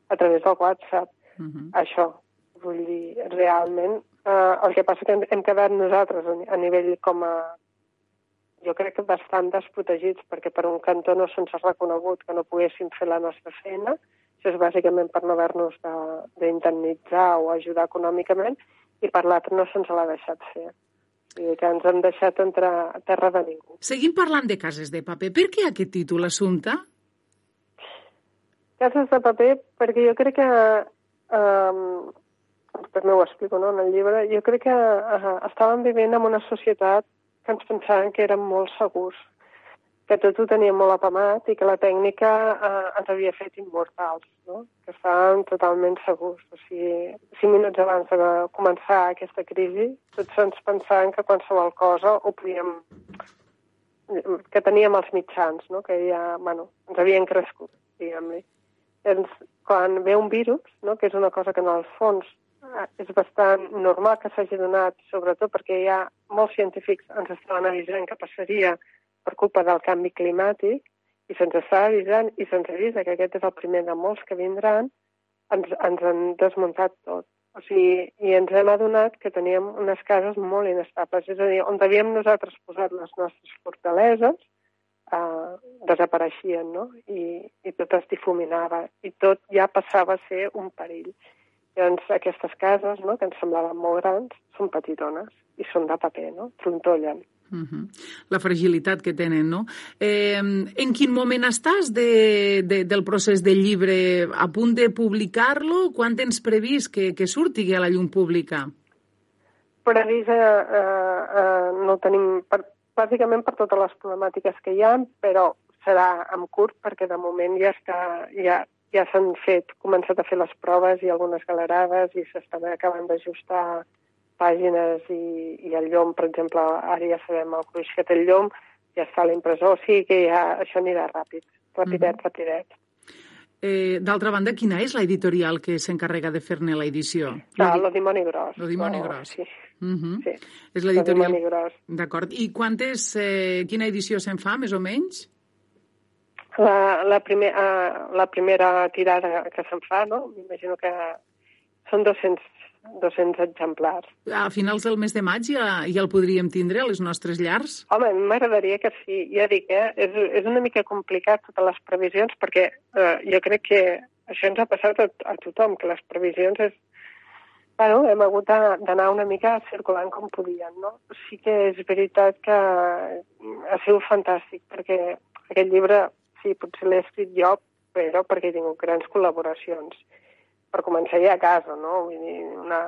a través del WhatsApp. Uh -huh. Això, vull dir, realment, eh, el que passa que hem, hem quedat nosaltres a nivell com a, jo crec que bastant desprotegits, perquè per un cantó no se'ns ha reconegut que no poguéssim fer la nostra feina, això és bàsicament per no haver-nos d'indemnitzar o ajudar econòmicament, i per l'altre no se'ns l'ha deixat fer. I que ens han deixat entrar a terra de ningú. Seguim parlant de cases de paper. Per què aquest títol, Assumpta? Cases de paper, perquè jo crec que... Um, també ho explico no, en el llibre, jo crec que uh, estàvem vivint en una societat que ens pensaven que érem molt segurs, que tot ho teníem molt apamat i que la tècnica eh, ens havia fet immortals, no? que estàvem totalment segurs. O sigui, cinc minuts abans de començar aquesta crisi, tots ens pensaven que qualsevol cosa ho podíem que teníem els mitjans, no? que ja, bueno, ens havien crescut, diguem-li. Doncs, quan ve un virus, no? que és una cosa que en el fons eh, és bastant normal que s'hagi donat, sobretot perquè hi ha molts científics ens estaven avisant que passaria per culpa del canvi climàtic i se'ns està avisant i se'ns avisa que aquest és el primer de molts que vindran, ens, ens han desmuntat tot. O sigui, i ens hem adonat que teníem unes cases molt inestables. És a dir, on havíem nosaltres posat les nostres fortaleses, eh, desapareixien, no? I, I tot es difuminava. I tot ja passava a ser un perill. Llavors, aquestes cases, no?, que ens semblaven molt grans, són petitones i són de paper, no? Trontollen. Uh -huh. La fragilitat que tenen, no? Eh, en quin moment estàs de, de, del procés del llibre? A punt de publicar-lo? Quan tens previst que, que surti a la llum pública? Previst eh, eh, eh, no tenim, per, bàsicament per totes les problemàtiques que hi ha, però serà en curt perquè de moment ja està, ja, ja s'han fet, començat a fer les proves i algunes galerades i s'estan acabant d'ajustar pàgines i, i el llom, per exemple, ara ja sabem el gruix que té el llom, ja està a l'impressor, o sigui que ja això anirà ràpid, rapidet, mm -hmm. rapidet. Eh, D'altra banda, quina és l'editorial que s'encarrega de fer-ne l'edició? Ah, Lo Dimoni Gros. Lo Dimoni oh, Gros. Sí. Uh -huh. sí. És l'editorial... D'acord. I quantes, eh, quina edició se'n fa, més o menys? La, la, primer, uh, la primera tirada que se'n fa, no? M'imagino que són 200 200 exemplars. A finals del mes de maig ja, ja el podríem tindre a les nostres llars? Home, m'agradaria que sí. Ja dic, eh? és, és una mica complicat totes les previsions perquè eh, jo crec que això ens ha passat a, a tothom, que les previsions és... Bueno, hem hagut d'anar una mica circulant com podien, no? Sí que és veritat que ha sigut fantàstic perquè aquest llibre, sí, potser l'he escrit jo, però perquè he tingut grans col·laboracions per començar ja a casa, no? Vull dir, una,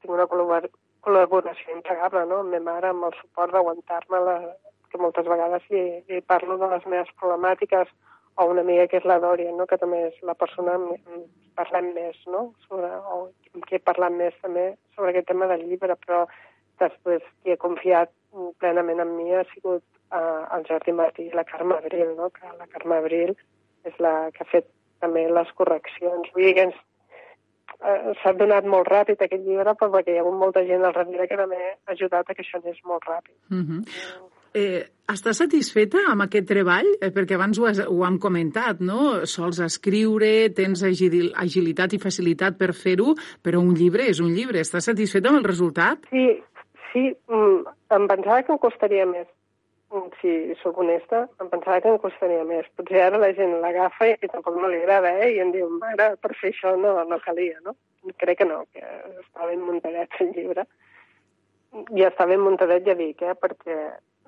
tinc una col·laboració impagable, no? Amb ma mare, amb el suport d'aguantar-me, la, que moltes vegades li, li parlo de les meves problemàtiques, o una amiga que és la Dòria, no? que també és la persona amb parlem més, no? Sobre, o amb qui he parlat més també sobre aquest tema del llibre, però després qui ha confiat plenament en mi ha sigut uh, el Jordi Martí i la Carme Abril, no? que la Carme Abril és la que ha fet també les correccions. Vull dir que ens, eh, s'ha donat molt ràpid aquest llibre perquè hi ha hagut molta gent al darrere que també ha ajudat a que això anés molt ràpid. Uh -huh. Eh, estàs satisfeta amb aquest treball? Eh, perquè abans ho, has, ho hem comentat, no? Sols escriure, tens agil, agilitat i facilitat per fer-ho, però un llibre és un llibre. Estàs satisfeta amb el resultat? Sí, sí. Mm, em pensava que em costaria més si sóc honesta, em pensava que em costaria més. Potser ara la gent l'agafa i, tampoc no li agrada, eh? I em diu, mare, per fer això no, no calia, no? Crec que no, que està ben muntadet el llibre. I està ben muntadet, ja dic, eh? Perquè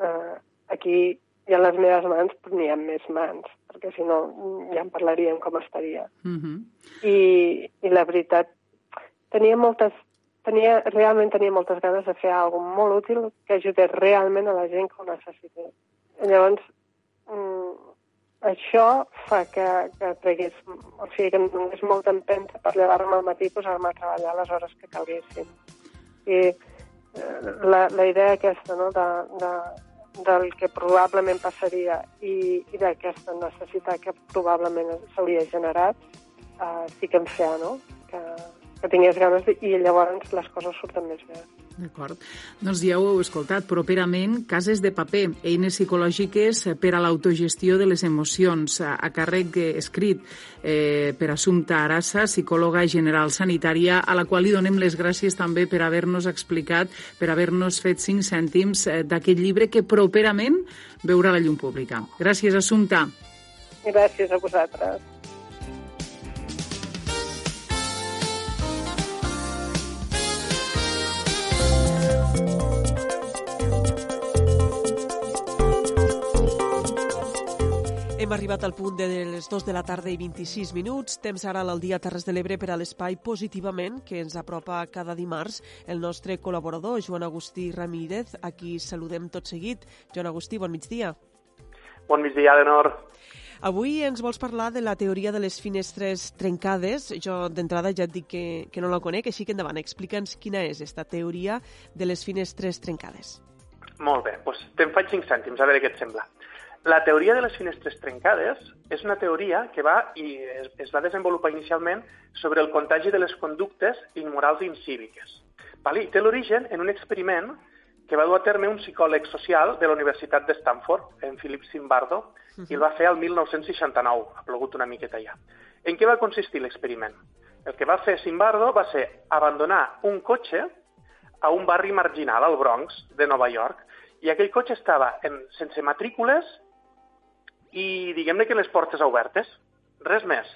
eh, aquí hi ha les meves mans, però n'hi ha més mans, perquè si no ja en parlaríem com estaria. Uh -huh. I, I la veritat, tenia moltes tenia, realment tenia moltes ganes de fer alguna molt útil que ajudés realment a la gent que ho necessita. Llavors, mm, això fa que, que tregués, o sigui, que em donés molta empenta per llevar-me al matí i posar-me a treballar les hores que calguessin. I eh, la, la idea aquesta, no?, de, de, del que probablement passaria i, i d'aquesta necessitat que probablement s'hauria generat, eh, sí que em feia, no?, que, que tingués ganes i llavors les coses surten més bé. D'acord. Doncs ja ho heu escoltat. Properament, cases de paper, eines psicològiques per a l'autogestió de les emocions, a, a càrrec escrit eh, per Assumpta Arassa, psicòloga general sanitària, a la qual li donem les gràcies també per haver-nos explicat, per haver-nos fet cinc cèntims eh, d'aquest llibre que properament veurà la llum pública. Gràcies, Assumpta. Gràcies a vosaltres. Hem arribat al punt de les 2 de la tarda i 26 minuts. Temps ara al dia Terres de l'Ebre per a l'espai Positivament, que ens apropa cada dimarts el nostre col·laborador, Joan Agustí Ramírez, a qui saludem tot seguit. Joan Agustí, bon migdia. Bon migdia, Lenor. Avui ens vols parlar de la teoria de les finestres trencades. Jo d'entrada ja et dic que, que no la conec, així que endavant, explica'ns quina és aquesta teoria de les finestres trencades. Molt bé, doncs te'n faig 5 cèntims, a veure què et sembla. La teoria de les finestres trencades és una teoria que va i es, es va desenvolupar inicialment sobre el contagi de les conductes immorals i incíviques. Vale? I té l'origen en un experiment que va dur a terme un psicòleg social de la Universitat de Stanford, en Philip Zimbardo, uh -huh. i el va fer al 1969, ha plogut una miqueta ja. En què va consistir l'experiment? El que va fer Zimbardo va ser abandonar un cotxe a un barri marginal, al Bronx, de Nova York, i aquell cotxe estava en, sense matrícules i diguem-ne que les portes obertes, res més,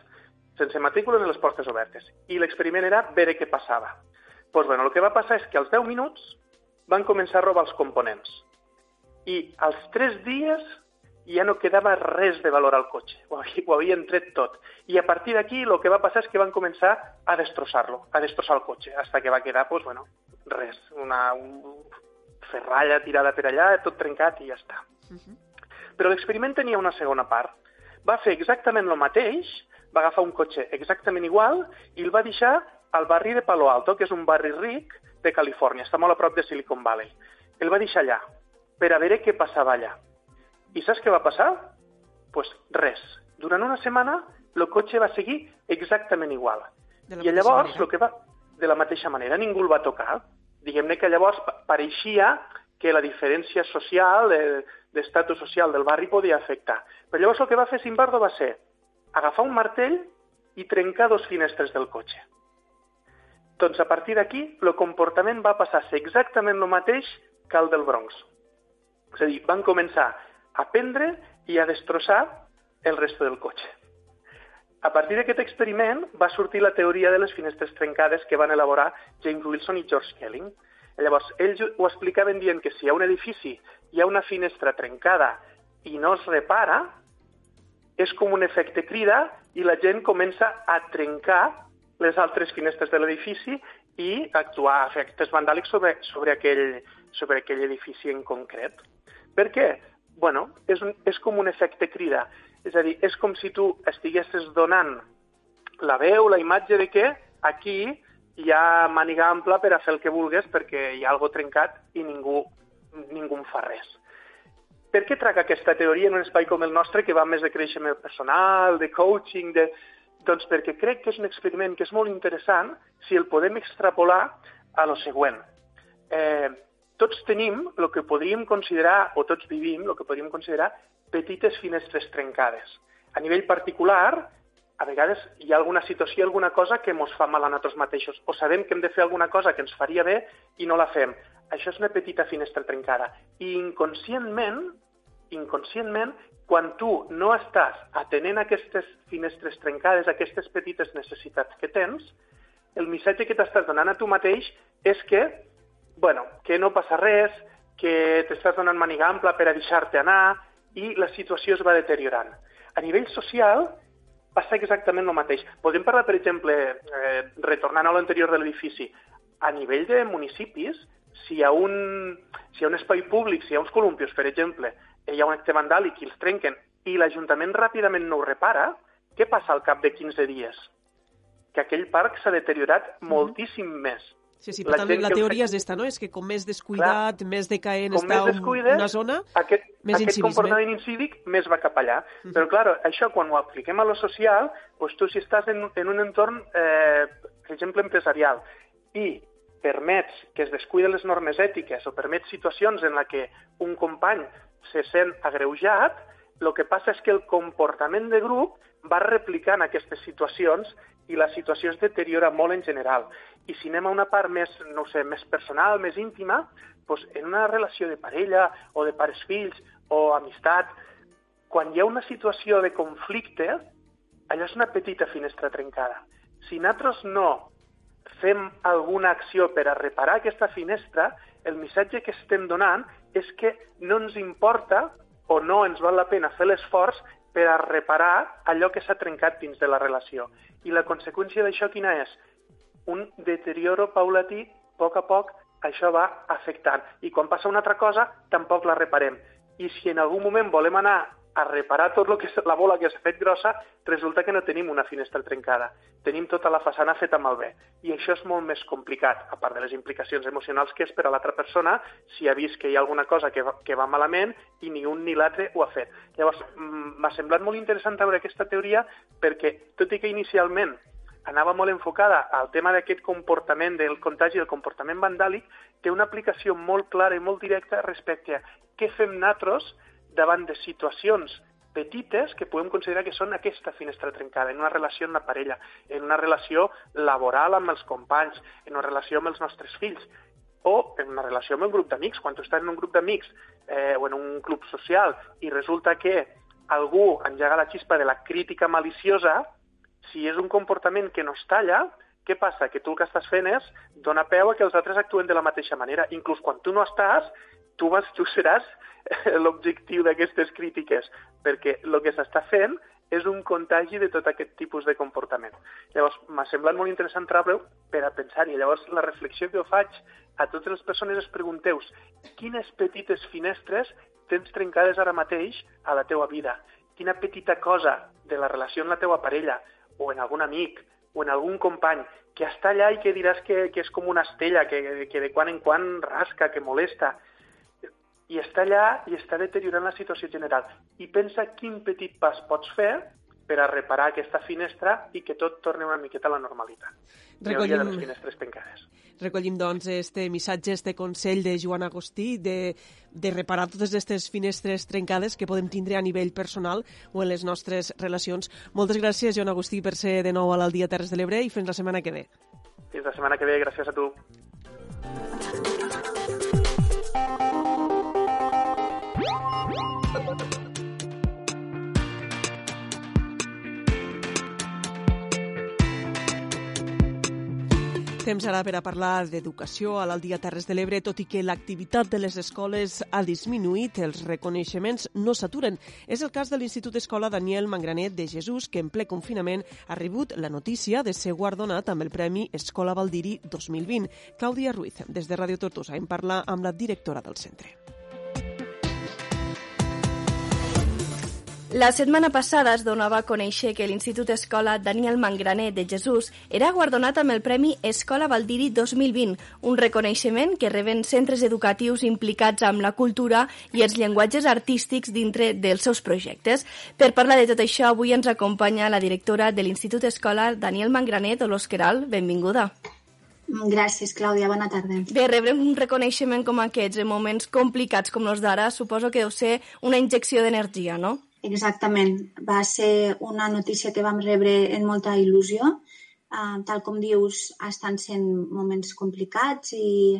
sense matrícula ni les portes obertes. I l'experiment era veure què passava. Doncs pues, bueno, el que va passar és que als 10 minuts van començar a robar els components. I als 3 dies ja no quedava res de valor al cotxe, ho, ho havien tret tot. I a partir d'aquí el que va passar és que van començar a destrossar-lo, a destrossar el cotxe, fins que va quedar, pues, bueno, res, una un ferralla tirada per allà, tot trencat i ja està. Uh -huh. Però l'experiment tenia una segona part. Va fer exactament el mateix, va agafar un cotxe exactament igual i el va deixar al barri de Palo Alto, que és un barri ric de Califòrnia, està molt a prop de Silicon Valley. El va deixar allà, per a veure què passava allà. I saps què va passar? Doncs pues res. Durant una setmana el cotxe va seguir exactament igual. I llavors, el que va, de la mateixa manera, ningú el va tocar. Diguem-ne que llavors pareixia que la diferència social, d'estatus social del barri podia afectar. Però llavors el que va fer Simbardo va ser agafar un martell i trencar dos finestres del cotxe. Doncs a partir d'aquí el comportament va passar a ser exactament el mateix que el del Bronx. És a dir, van començar a prendre i a destrossar el resto del cotxe. A partir d'aquest experiment va sortir la teoria de les finestres trencades que van elaborar James Wilson i George Kelling. Llavors, ells ho explicaven dient que si hi ha un edifici, hi ha una finestra trencada i no es repara, és com un efecte crida i la gent comença a trencar les altres finestres de l'edifici i actuar efectes vandàlics sobre, sobre, aquell, sobre aquell edifici en concret. Per què? bueno, és, un, és com un efecte crida. És a dir, és com si tu estiguessis donant la veu, la imatge de que aquí hi ha màniga ampla per a fer el que vulgues perquè hi ha algo trencat i ningú, ningú en fa res. Per què traga aquesta teoria en un espai com el nostre que va més de creixement personal, de coaching, de... doncs perquè crec que és un experiment que és molt interessant si el podem extrapolar a lo següent. Eh, tots tenim el que podríem considerar, o tots vivim el que podríem considerar petites finestres trencades. A nivell particular, a vegades hi ha alguna situació, alguna cosa que ens fa mal a nosaltres mateixos, o sabem que hem de fer alguna cosa que ens faria bé i no la fem. Això és una petita finestra trencada. I inconscientment, inconscientment, quan tu no estàs atenent aquestes finestres trencades, aquestes petites necessitats que tens, el missatge que t'estàs donant a tu mateix és que, bueno, que no passa res, que t'estàs donant maniga ampla per a deixar-te anar i la situació es va deteriorant. A nivell social, passa exactament el mateix. Podem parlar, per exemple, eh, retornant a l'anterior de l'edifici, a nivell de municipis, si hi, ha un, si hi ha un espai públic, si hi ha uns columpios, per exemple, hi ha un acte vandàlic i els trenquen i l'Ajuntament ràpidament no ho repara, què passa al cap de 15 dies? Que aquell parc s'ha deteriorat moltíssim més. Sí, sí, per tant, la, la teoria és esta, no? És que com més descuidat, Clar, més decaent com està més descuides, una zona, aquest, més aquest incivisme. comportament incívic més va cap allà. Uh -huh. Però, clar, això quan ho apliquem a lo social, doncs tu si estàs en, en un entorn, eh, per exemple, empresarial, i permets que es descuiden les normes ètiques o permets situacions en la que un company se sent agreujat, el que passa és que el comportament de grup va replicant aquestes situacions i la situació es deteriora molt en general. I si anem a una part més, no sé, més personal, més íntima, doncs en una relació de parella o de pares-fills o amistat, quan hi ha una situació de conflicte, allò és una petita finestra trencada. Si nosaltres no fem alguna acció per a reparar aquesta finestra, el missatge que estem donant és que no ens importa o no ens val la pena fer l'esforç per a reparar allò que s'ha trencat dins de la relació. I la conseqüència d'això quina és? Un deterioro paulatí, a poc a poc, això va afectant. I quan passa una altra cosa, tampoc la reparem. I si en algun moment volem anar a reparar tot lo que és la bola que s'ha fet grossa, resulta que no tenim una finestra trencada. Tenim tota la façana feta malbé. I això és molt més complicat, a part de les implicacions emocionals que és per a l'altra persona si ha vist que hi ha alguna cosa que va, que va malament i ni un ni l'altre ho ha fet. Llavors, m'ha semblat molt interessant veure aquesta teoria perquè, tot i que inicialment anava molt enfocada al tema d'aquest comportament, del contagi del comportament vandàlic, té una aplicació molt clara i molt directa respecte a què fem nosaltres davant de situacions petites que podem considerar que són aquesta finestra trencada, en una relació amb la parella, en una relació laboral amb els companys, en una relació amb els nostres fills, o en una relació amb un grup d'amics. Quan tu estàs en un grup d'amics eh, o en un club social i resulta que algú engega la xispa de la crítica maliciosa, si és un comportament que no es talla, què passa? Que tu el que estàs fent és donar peu a que els altres actuen de la mateixa manera. Inclús quan tu no estàs, tu, vas, tu seràs l'objectiu d'aquestes crítiques, perquè el que s'està fent és un contagi de tot aquest tipus de comportament. Llavors, m'ha semblat molt interessant treure per a pensar-hi. Llavors, la reflexió que jo faig a totes les persones es pregunteu quines petites finestres tens trencades ara mateix a la teua vida? Quina petita cosa de la relació amb la teua parella o en algun amic o en algun company que està allà i que diràs que, que és com una estella, que, que de quan en quan rasca, que molesta, i està allà i està deteriorant la situació general. I pensa quin petit pas pots fer per a reparar aquesta finestra i que tot torni una miqueta a la normalitat. Recollim... de les finestres pencades. Recollim, doncs, este missatge, este consell de Joan Agustí de, de reparar totes aquestes finestres trencades que podem tindre a nivell personal o en les nostres relacions. Moltes gràcies, Joan Agustí, per ser de nou a l'Aldia Terres de l'Ebre i fins la setmana que ve. Fins la setmana que ve, gràcies a tu. Temps ara per a parlar d'educació a l'Aldia Terres de l'Ebre, tot i que l'activitat de les escoles ha disminuït, els reconeixements no s'aturen. És el cas de l'Institut Escola Daniel Mangranet de Jesús, que en ple confinament ha rebut la notícia de ser guardonat amb el Premi Escola Valdiri 2020. Clàudia Ruiz, des de Ràdio Tortosa, en parla amb la directora del centre. La setmana passada es donava a conèixer que l'Institut Escola Daniel Mangraner de Jesús era guardonat amb el Premi Escola Valdiri 2020, un reconeixement que reben centres educatius implicats amb la cultura i els llenguatges artístics dintre dels seus projectes. Per parlar de tot això, avui ens acompanya la directora de l'Institut Escola Daniel Mangraner, Dolors Queral. Benvinguda. Gràcies, Clàudia. Bona tarda. Bé, rebre un reconeixement com aquests en moments complicats com els d'ara suposo que deu ser una injecció d'energia, no? Exactament. Va ser una notícia que vam rebre en molta il·lusió. Uh, tal com dius, estan sent moments complicats i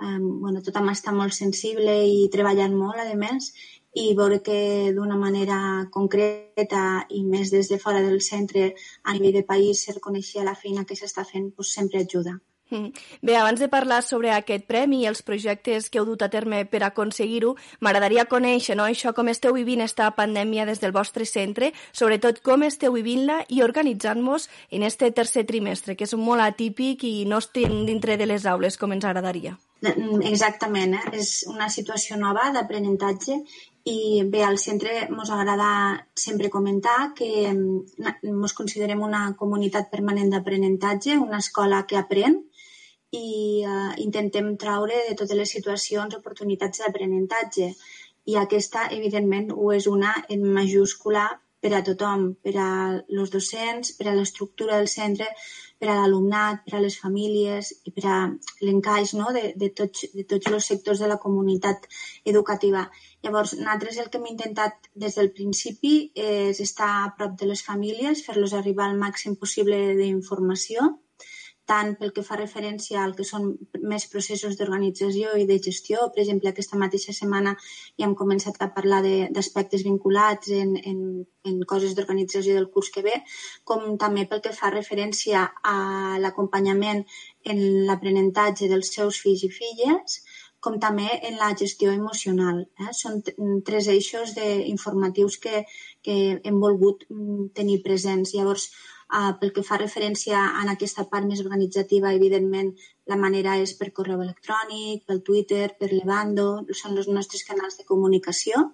um, bueno, tothom està molt sensible i treballant molt, a més, i veure que d'una manera concreta i més des de fora del centre a nivell de país se reconeixia la feina que s'està fent, doncs sempre ajuda. Mm. Bé, abans de parlar sobre aquest premi i els projectes que heu dut a terme per aconseguir-ho, m'agradaria conèixer no, això com esteu vivint esta pandèmia des del vostre centre, sobretot com esteu vivint-la i organitzant-vos en este tercer trimestre, que és molt atípic i no estem dintre de les aules com ens agradaria. Exactament, eh? és una situació nova d'aprenentatge I bé, al centre ens agrada sempre comentar que ens considerem una comunitat permanent d'aprenentatge, una escola que aprèn i eh, intentem traure de totes les situacions oportunitats d'aprenentatge. I aquesta, evidentment, ho és una en majúscula per a tothom, per a els docents, per a l'estructura del centre, per a l'alumnat, per a les famílies i per a l'encaix no? de, de, tots, de tots els sectors de la comunitat educativa. Llavors, nosaltres el que hem intentat des del principi és estar a prop de les famílies, fer-los arribar al màxim possible d'informació, tant pel que fa referència al que són més processos d'organització i de gestió. Per exemple, aquesta mateixa setmana ja hem començat a parlar d'aspectes vinculats en, en, en coses d'organització del curs que ve, com també pel que fa referència a l'acompanyament en l'aprenentatge dels seus fills i filles, com també en la gestió emocional. Eh? Són tres eixos informatius que, que hem volgut mm, tenir presents. Llavors, Uh, pel que fa referència a aquesta part més organitzativa, evidentment, la manera és per correu electrònic, pel Twitter, per Levando, són els nostres canals de comunicació.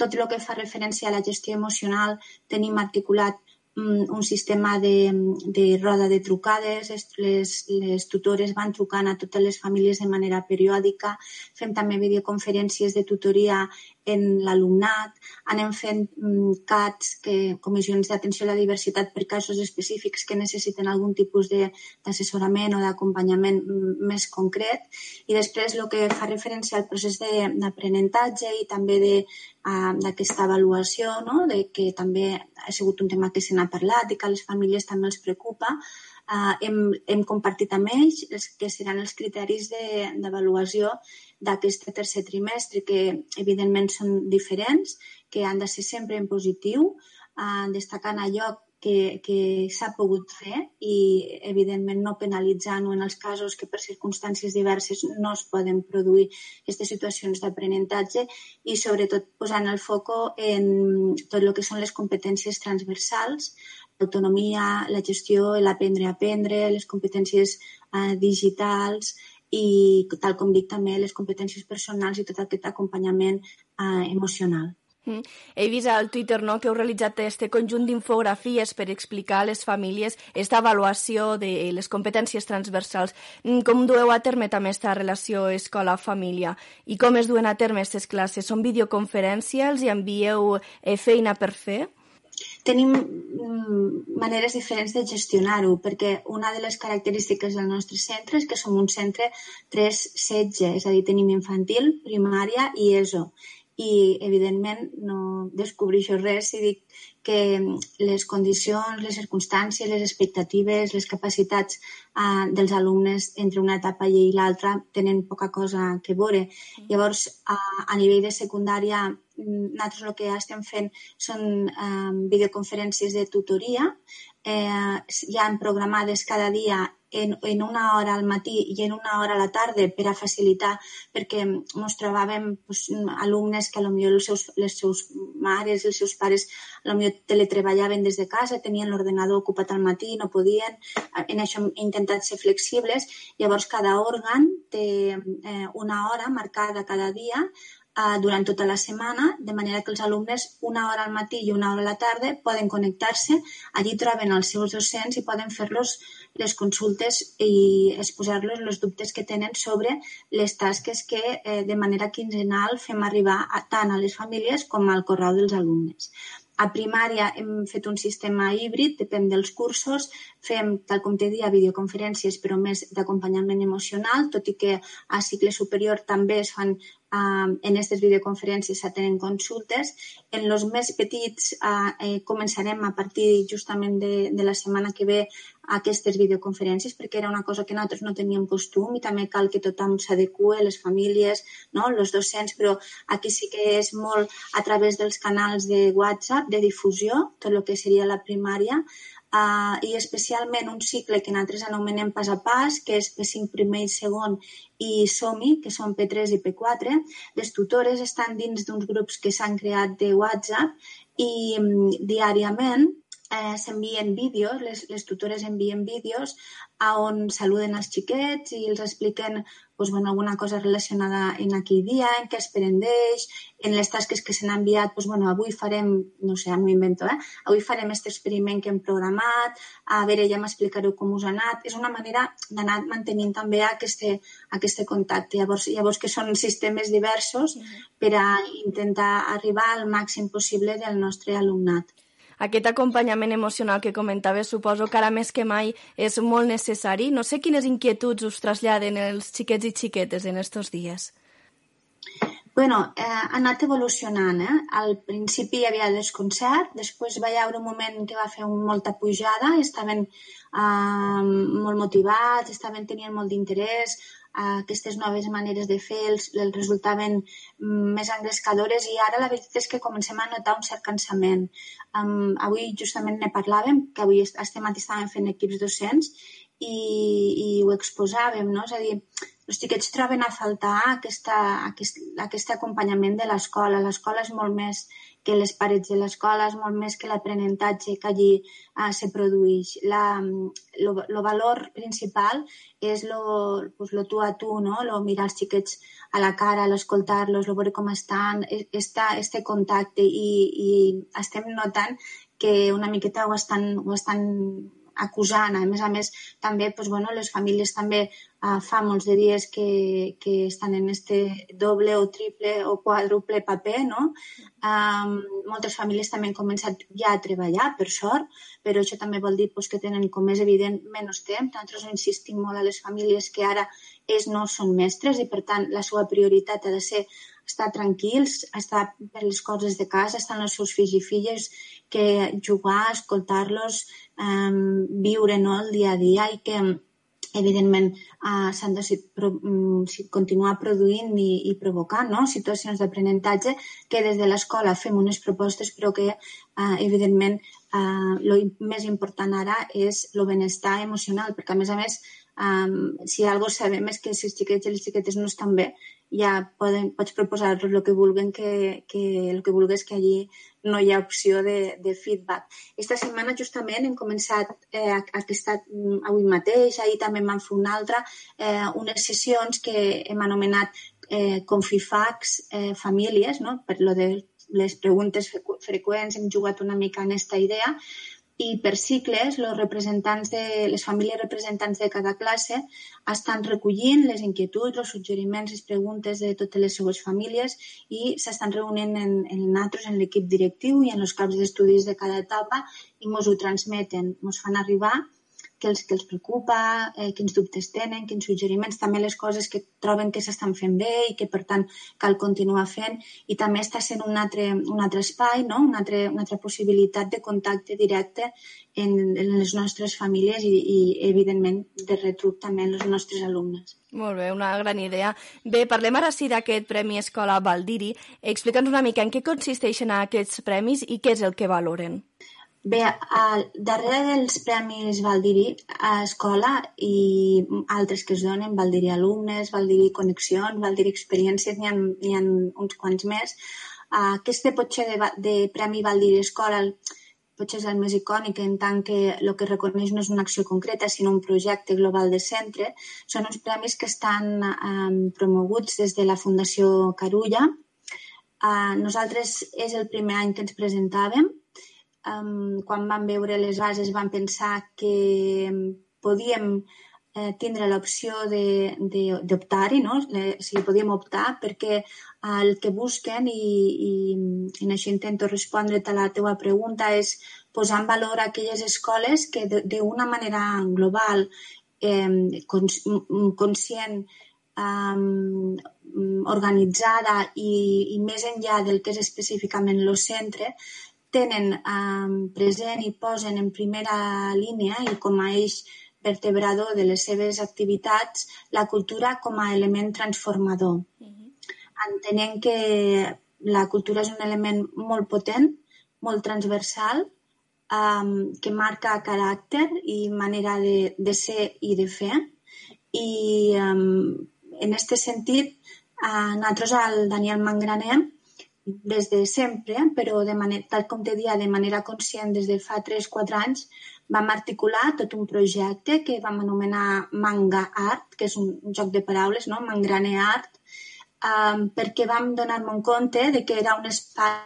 Tot el que fa referència a la gestió emocional tenim articulat Mm, un sistema de, de roda de trucades, les, les tutores van trucant a totes les famílies de manera periòdica, fem també videoconferències de tutoria en l'alumnat, anem fent mm, CATs, que, comissions d'atenció a la diversitat per casos específics que necessiten algun tipus d'assessorament o d'acompanyament mm, més concret i després el que fa referència al procés d'aprenentatge i també de d'aquesta avaluació, no? de que també ha sigut un tema que se n'ha parlat i que a les famílies també els preocupa. Uh, hem, hem compartit amb ells els que seran els criteris d'avaluació d'aquest tercer trimestre, que evidentment són diferents, que han de ser sempre en positiu, uh, destacant allò que, que s'ha pogut fer i, evidentment, no penalitzant-ho en els casos que per circumstàncies diverses no es poden produir aquestes situacions d'aprenentatge i, sobretot, posant el foco en tot el que són les competències transversals, l'autonomia, la gestió, l'aprendre a aprendre, les competències eh, digitals i, tal com dic, també les competències personals i tot aquest acompanyament eh, emocional. Mm. He vist al Twitter no, que heu realitzat aquest conjunt d'infografies per explicar a les famílies aquesta avaluació de les competències transversals. Mm, com dueu a terme també aquesta relació escola-família? I com es duen a terme aquestes classes? Són videoconferències? i envieu eh, feina per fer? Tenim mm, maneres diferents de gestionar-ho, perquè una de les característiques del nostre centre és que som un centre 3-16, és a dir, tenim infantil, primària i ESO. I evidentment no descobreixo res si dic que les condicions, les circumstàncies, les expectatives, les capacitats uh, dels alumnes entre una etapa i l'altra tenen poca cosa que veure. Llavors, uh, a nivell de secundària, nosaltres el que estem fent són uh, videoconferències de tutoria, eh, hi han programades cada dia en, en una hora al matí i en una hora a la tarda per a facilitar, perquè ens trobàvem pues, alumnes que potser els seus, les seus mares els seus pares potser teletreballaven des de casa, tenien l'ordenador ocupat al matí, no podien, en això hem intentat ser flexibles, llavors cada òrgan té eh, una hora marcada cada dia durant tota la setmana, de manera que els alumnes una hora al matí i una hora a la tarda poden connectar-se, allí troben els seus docents i poden fer-los les consultes i exposar-los els dubtes que tenen sobre les tasques que eh, de manera quinzenal fem arribar a, tant a les famílies com al correu dels alumnes. A primària hem fet un sistema híbrid, depèn dels cursos, fem, tal com te dia, videoconferències, però més d'acompanyament emocional, tot i que a cicle superior també es fan Uh, en aquestes videoconferències s'atenen consultes. En els més petits uh, eh, començarem a partir justament de, de la setmana que ve aquestes videoconferències perquè era una cosa que nosaltres no teníem costum i també cal que tothom s'adeqüe, les famílies, no? els docents, però aquí sí que és molt a través dels canals de WhatsApp, de difusió, tot el que seria la primària, uh, i especialment un cicle que nosaltres anomenem pas a pas, que és P5 primer i segon i SOMI, que són P3 i P4. Les tutores estan dins d'uns grups que s'han creat de WhatsApp i um, diàriament eh, s'envien vídeos, les, les tutores envien vídeos a on saluden els xiquets i els expliquen pues, bueno, alguna cosa relacionada en aquell dia, en què es prendeix, en les tasques que s'han enviat, pues, bueno, avui farem, no sé, m'ho invento, eh? avui farem aquest experiment que hem programat, a veure, ja m'explicareu com us ha anat. És una manera d'anar mantenint també aquest, aquest contacte. Llavors, llavors que són sistemes diversos per a intentar arribar al màxim possible del nostre alumnat. Aquest acompanyament emocional que comentaves suposo que ara més que mai és molt necessari. No sé quines inquietuds us traslladen els xiquets i xiquetes en aquests dies. Bueno, eh, ha anat evolucionant. Eh? Al principi hi havia desconcert, després va haver un moment que va fer molta pujada, estaven eh, molt motivats, estaven tenint molt d'interès, aquestes noves maneres de fer els, els resultaven mm, més engrescadores i ara la veritat és que comencem a notar un cert cansament. Um, avui justament ne parlàvem, que avui este matí estàvem fent equips docents i, i ho exposàvem, no? És a dir, els xiquets troben a faltar aquesta, aquest, aquest acompanyament de l'escola. L'escola és molt més que les parets de l'escola, és molt més que l'aprenentatge que allí eh, se produeix. Lo, lo valor principal és lo, pues, lo tu a tu, no? lo mirar els xiquets a la cara, l'escoltar-los, lo veure com estan, e, esta, este contacte i, i estem notant que una miqueta ho estan, ho estan acusant. A més a més, també doncs, bueno, les famílies també fa molts de dies que, que estan en este doble o triple o quadruple paper, no? Um, moltes famílies també han començat ja a treballar, per sort, però això també vol dir pues, que tenen, com és evident, menys temps. Nosaltres insistim molt a les famílies que ara ells no són mestres i, per tant, la seva prioritat ha de ser estar tranquils, estar per les coses de casa, estar amb els seus fills i filles, que jugar, escoltar-los, eh, viure no, el dia a dia i que evidentment eh, s'han de pro, mm, continuar produint i, i provocant no? situacions d'aprenentatge que des de l'escola fem unes propostes però que eh, evidentment eh, el més important ara és el benestar emocional perquè a més a més um, si algo sabem és que si els xiquets i les xiquetes no estan bé, ja poden, pots proposar-los el que vulguen, que, que el que vulgues que allí no hi ha opció de, de feedback. Esta setmana justament hem començat eh, aquesta, mm, avui mateix, ahir també m'han fet una altra, eh, unes sessions que hem anomenat eh, Confifax eh, Famílies, no? per lo de les preguntes freqüents, hem jugat una mica en aquesta idea, i per cicles els representants de, les famílies representants de cada classe estan recollint les inquietuds, els suggeriments, les preguntes de totes les seues famílies i s'estan reunint en, en nosaltres, en l'equip directiu i en els caps d'estudis de cada etapa i ens ho transmeten, ens fan arribar què els, que els preocupa, eh, quins dubtes tenen, quins suggeriments, també les coses que troben que s'estan fent bé i que per tant cal continuar fent i també està sent un altre, un altre espai, no? una, altra, una altra possibilitat de contacte directe en, en les nostres famílies i, i evidentment de retruc també en els nostres alumnes. Molt bé, una gran idea. Bé, parlem ara sí d'aquest Premi Escola Valdiri. Explica'ns una mica en què consisteixen aquests premis i què és el que valoren. Bé, al darrere dels Premis Valdiri a escola i altres que es donen, Valdiri Alumnes, Valdiri Connexions, Valdiri Experiències, n'hi ha, hi ha uns quants més. Aquest potser de, de Premi Valdiri Escola potser és el més icònic en tant que el que reconeix no és una acció concreta, sinó un projecte global de centre. Són uns premis que estan um, promoguts des de la Fundació Carulla. Uh, nosaltres és el primer any que ens presentàvem um, quan van veure les bases van pensar que podíem eh, tindre l'opció d'optar-hi, no? o sigui, podíem optar perquè el que busquen, i, i, en això intento respondre a la teva pregunta, és posar en valor aquelles escoles que d'una manera global, eh, cons, conscient, um, organitzada i, i més enllà del que és específicament el centre, tenen eh, present i posen en primera línia i com a eix vertebrador de les seves activitats la cultura com a element transformador. Uh -huh. Entenent que la cultura és un element molt potent, molt transversal, um, que marca caràcter i manera de, de ser i de fer. I um, en aquest sentit, uh, nosaltres al Daniel Mangraner des de sempre, però de manera, tal com te dia, de manera conscient des de fa 3-4 anys, vam articular tot un projecte que vam anomenar Manga Art, que és un, joc de paraules, no? Mangrane Art, um, perquè vam donar-me compte de que era un espai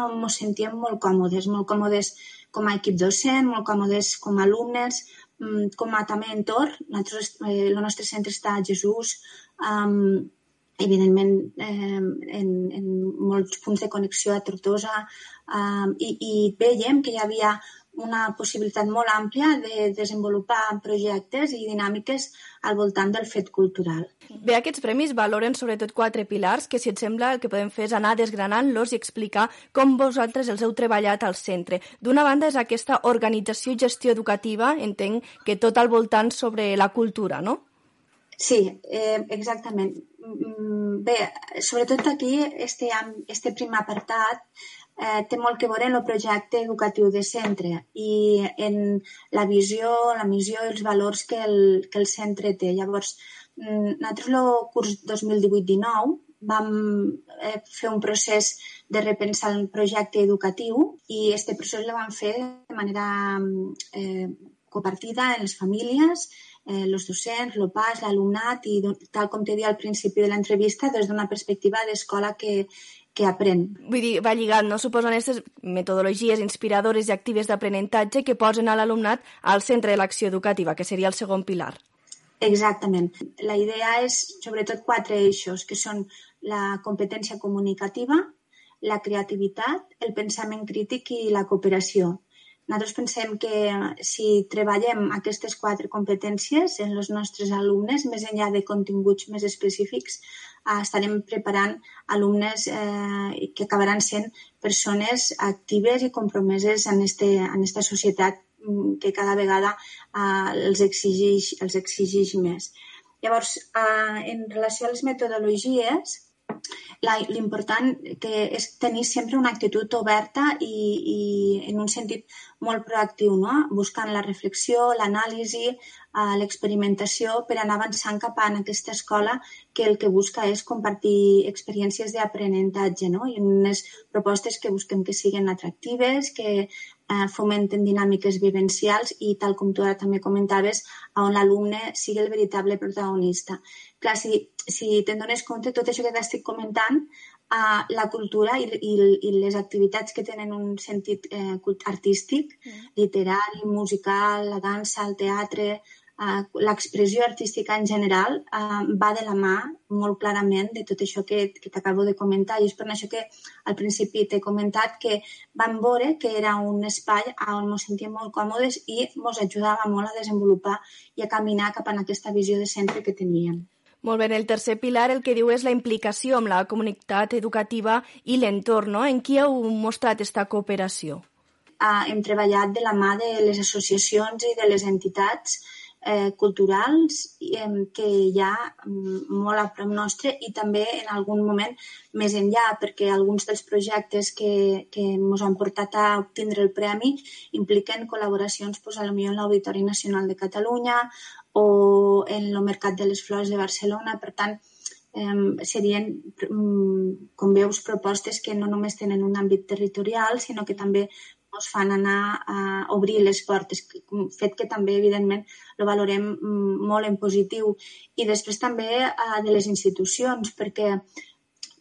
on ens sentíem molt còmodes, molt còmodes com a equip docent, molt còmodes com a alumnes, mm, com a també entorn. Eh, el nostre centre està a Jesús, um, evidentment eh, en, en molts punts de connexió a Tortosa eh, i, i veiem que hi havia una possibilitat molt àmplia de desenvolupar projectes i dinàmiques al voltant del fet cultural. Bé, aquests premis valoren sobretot quatre pilars que, si et sembla, el que podem fer és anar desgranant-los i explicar com vosaltres els heu treballat al centre. D'una banda és aquesta organització i gestió educativa, entenc que tot al voltant sobre la cultura, no? Sí, eh, exactament. Mm, bé, sobretot aquí, este, este primer apartat eh, té molt que veure en el projecte educatiu de centre i en la visió, la missió i els valors que el, que el centre té. Llavors, mm, nosaltres el curs 2018-19 vam eh, fer un procés de repensar el projecte educatiu i aquest procés el vam fer de manera eh, compartida en les famílies, eh, els docents, el pas, l'alumnat i tal com t'he dit al principi de l'entrevista des d'una perspectiva d'escola que, que aprèn. Vull dir, va lligat, no? Suposen aquestes metodologies inspiradores i actives d'aprenentatge que posen a l'alumnat al centre de l'acció educativa, que seria el segon pilar. Exactament. La idea és sobretot quatre eixos, que són la competència comunicativa, la creativitat, el pensament crític i la cooperació. Nosaltres pensem que si treballem aquestes quatre competències en els nostres alumnes, més enllà de continguts més específics, eh, estarem preparant alumnes eh, que acabaran sent persones actives i compromeses en, este, en esta societat mm, que cada vegada eh, els, exigeix, els exigeix més. Llavors, eh, en relació a les metodologies, l'important és tenir sempre una actitud oberta i, i en un sentit molt proactiu, no? buscant la reflexió, l'anàlisi, eh, l'experimentació per anar avançant cap a aquesta escola que el que busca és compartir experiències d'aprenentatge no? i unes propostes que busquem que siguin atractives, que eh, fomenten dinàmiques vivencials i, tal com tu ara també comentaves, on l'alumne sigui el veritable protagonista. Clar, si, si te'n dones compte, tot això que t'estic comentant, eh, la cultura i, i, i les activitats que tenen un sentit eh, artístic, mm. literari, musical, la dansa, el teatre, eh, l'expressió artística en general eh, va de la mà molt clarament de tot això que, que t'acabo de comentar i és per això que al principi t'he comentat que vam veure que era un espai on ens sentíem molt còmodes i ens ajudava molt a desenvolupar i a caminar cap a aquesta visió de centre que teníem. Molt bé, el tercer pilar el que diu és la implicació amb la comunitat educativa i l'entorn, no? En qui heu mostrat aquesta cooperació? Uh, hem treballat de la mà de les associacions i de les entitats eh, culturals eh, que hi ha mm, molt a prop nostre i també en algun moment més enllà, perquè alguns dels projectes que, que ens han portat a obtindre el premi impliquen col·laboracions a millor en l'Auditori Nacional de Catalunya o en el Mercat de les Flors de Barcelona. Per tant, eh, serien, mm, com veus, propostes que no només tenen un àmbit territorial, sinó que també ens fan anar a obrir les portes, fet que també, evidentment, el valorem mm, molt en positiu. I després també eh, de les institucions, perquè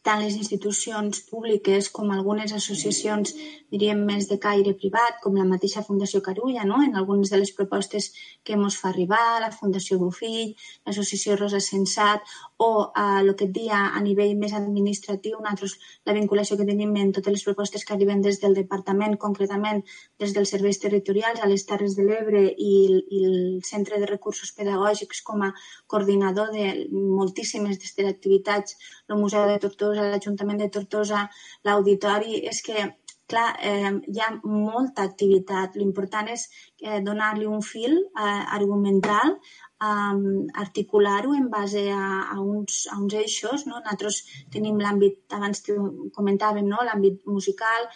tant les institucions públiques com algunes associacions, diríem, més de caire privat, com la mateixa Fundació Carulla, no? en algunes de les propostes que ens fa arribar, la Fundació Bofill, l'Associació Rosa Sensat, o eh, el que et dia a nivell més administratiu, nosaltres la vinculació que tenim en totes les propostes que arriben des del departament, concretament des dels serveis territorials a les Terres de l'Ebre i, i el Centre de Recursos Pedagògics com a coordinador de moltíssimes d'aquestes activitats, el Museu de Tortosa, l'Ajuntament de Tortosa, l'Auditori, és que clar, eh, hi ha molta activitat. L'important és eh, donar-li un fil eh, argumental, eh, articular-ho en base a, a, uns, a uns eixos. No? Nosaltres tenim l'àmbit, abans comentàvem, no? l'àmbit musical,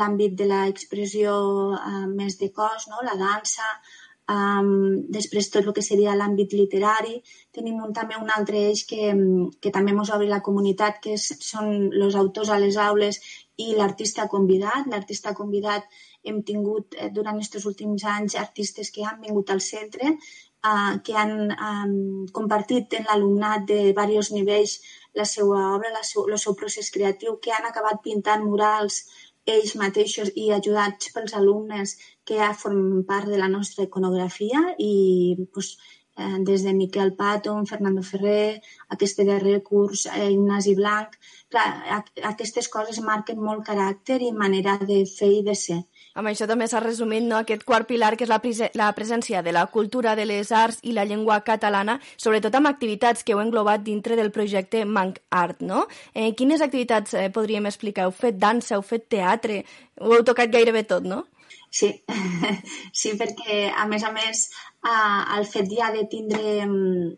l'àmbit de l'expressió eh, més de cos, no? la dansa, Um, després tot el que seria l'àmbit literari. Tenim un, també un altre eix que, que també ens obri la comunitat, que és, són els autors a les aules i l'artista convidat. L'artista convidat hem tingut eh, durant aquests últims anys artistes que han vingut al centre, eh, que han eh, compartit en l'alumnat de diversos nivells la seva obra, la seu, el seu procés creatiu, que han acabat pintant murals ells mateixos i ajudats pels alumnes que ja formen part de la nostra iconografia i pues, eh, des de Miquel Paton, Fernando Ferrer, aquest darrer curs, eh, Ignasi Blanc, clar, aquestes coses marquen molt caràcter i manera de fer i de ser. Amb això també s'ha resumit no, aquest quart pilar, que és la, la presència de la cultura de les arts i la llengua catalana, sobretot amb activitats que heu englobat dintre del projecte Manc Art. No? Eh, quines activitats eh, podríem explicar? Heu fet dansa, heu fet teatre, ho heu tocat gairebé tot, no? Sí, sí perquè a més a més eh, el fet ja de tindre mm,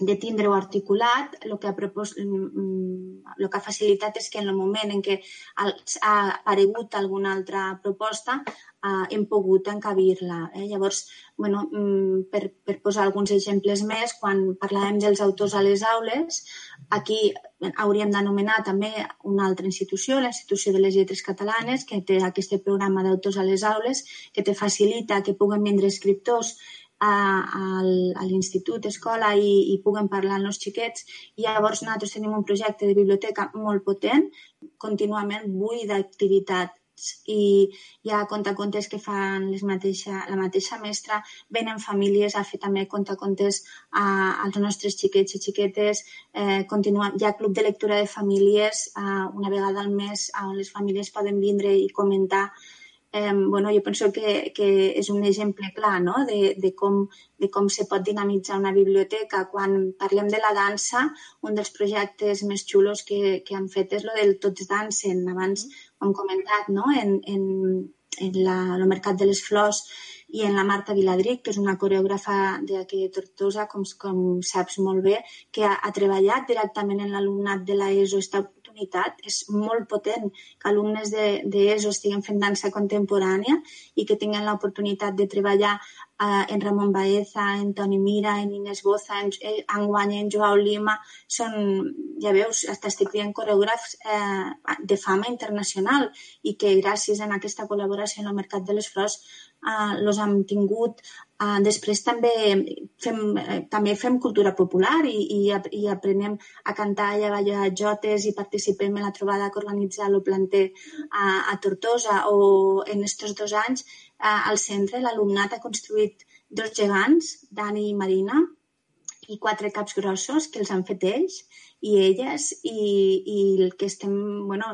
de tindre-ho articulat, el que, ha propos, el mm, mm, que ha facilitat és que en el moment en què ha aparegut alguna altra proposta eh, hem pogut encabir-la. Eh? Llavors, bueno, per, per posar alguns exemples més, quan parlàvem dels autors a les aules, aquí hauríem d'anomenar també una altra institució, la Institució de les Lletres Catalanes, que té aquest programa d'autors a les aules, que te facilita que puguen vindre escriptors a, a l'institut, escola i, i puguen parlar amb els xiquets. I llavors nosaltres tenim un projecte de biblioteca molt potent, contínuament buit d'activitat i hi ha contacontes que fan les mateixa, la mateixa mestra, venen famílies a fer també contacontes a, als nostres xiquets i xiquetes, eh, continua, hi ha club de lectura de famílies eh, una vegada al mes on les famílies poden vindre i comentar eh, bueno, jo penso que, que és un exemple clar no? de, de, com, de com se pot dinamitzar una biblioteca. Quan parlem de la dansa, un dels projectes més xulos que, que han fet és el del Tots dansen. Abans ho hem comentat no? en, en, en la, el Mercat de les Flors i en la Marta Viladric, que és una coreògrafa d'aquí de Tortosa, com, com saps molt bé, que ha, ha treballat directament en l'alumnat de l'ESO, està comunitat és molt potent que alumnes d'ESO de, estiguin fent dansa contemporània i que tinguin l'oportunitat de treballar eh, en Ramon Baeza, en Toni Mira, en Inés Boza, en, eh, en Guanya, en Joao Lima, són, ja veus, hasta estic dient coreògrafs eh, de fama internacional i que gràcies a aquesta col·laboració en el Mercat de les Flors eh, los hem tingut. Eh, després també fem, eh, també fem cultura popular i, i, i aprenem a cantar i a ballar jotes i participem en la trobada que organitza el planter a, a Tortosa. O en aquests dos anys eh, al centre l'alumnat ha construït dos gegants, Dani i Marina, i quatre caps grossos que els han fet ells i elles i, i el que estem bueno,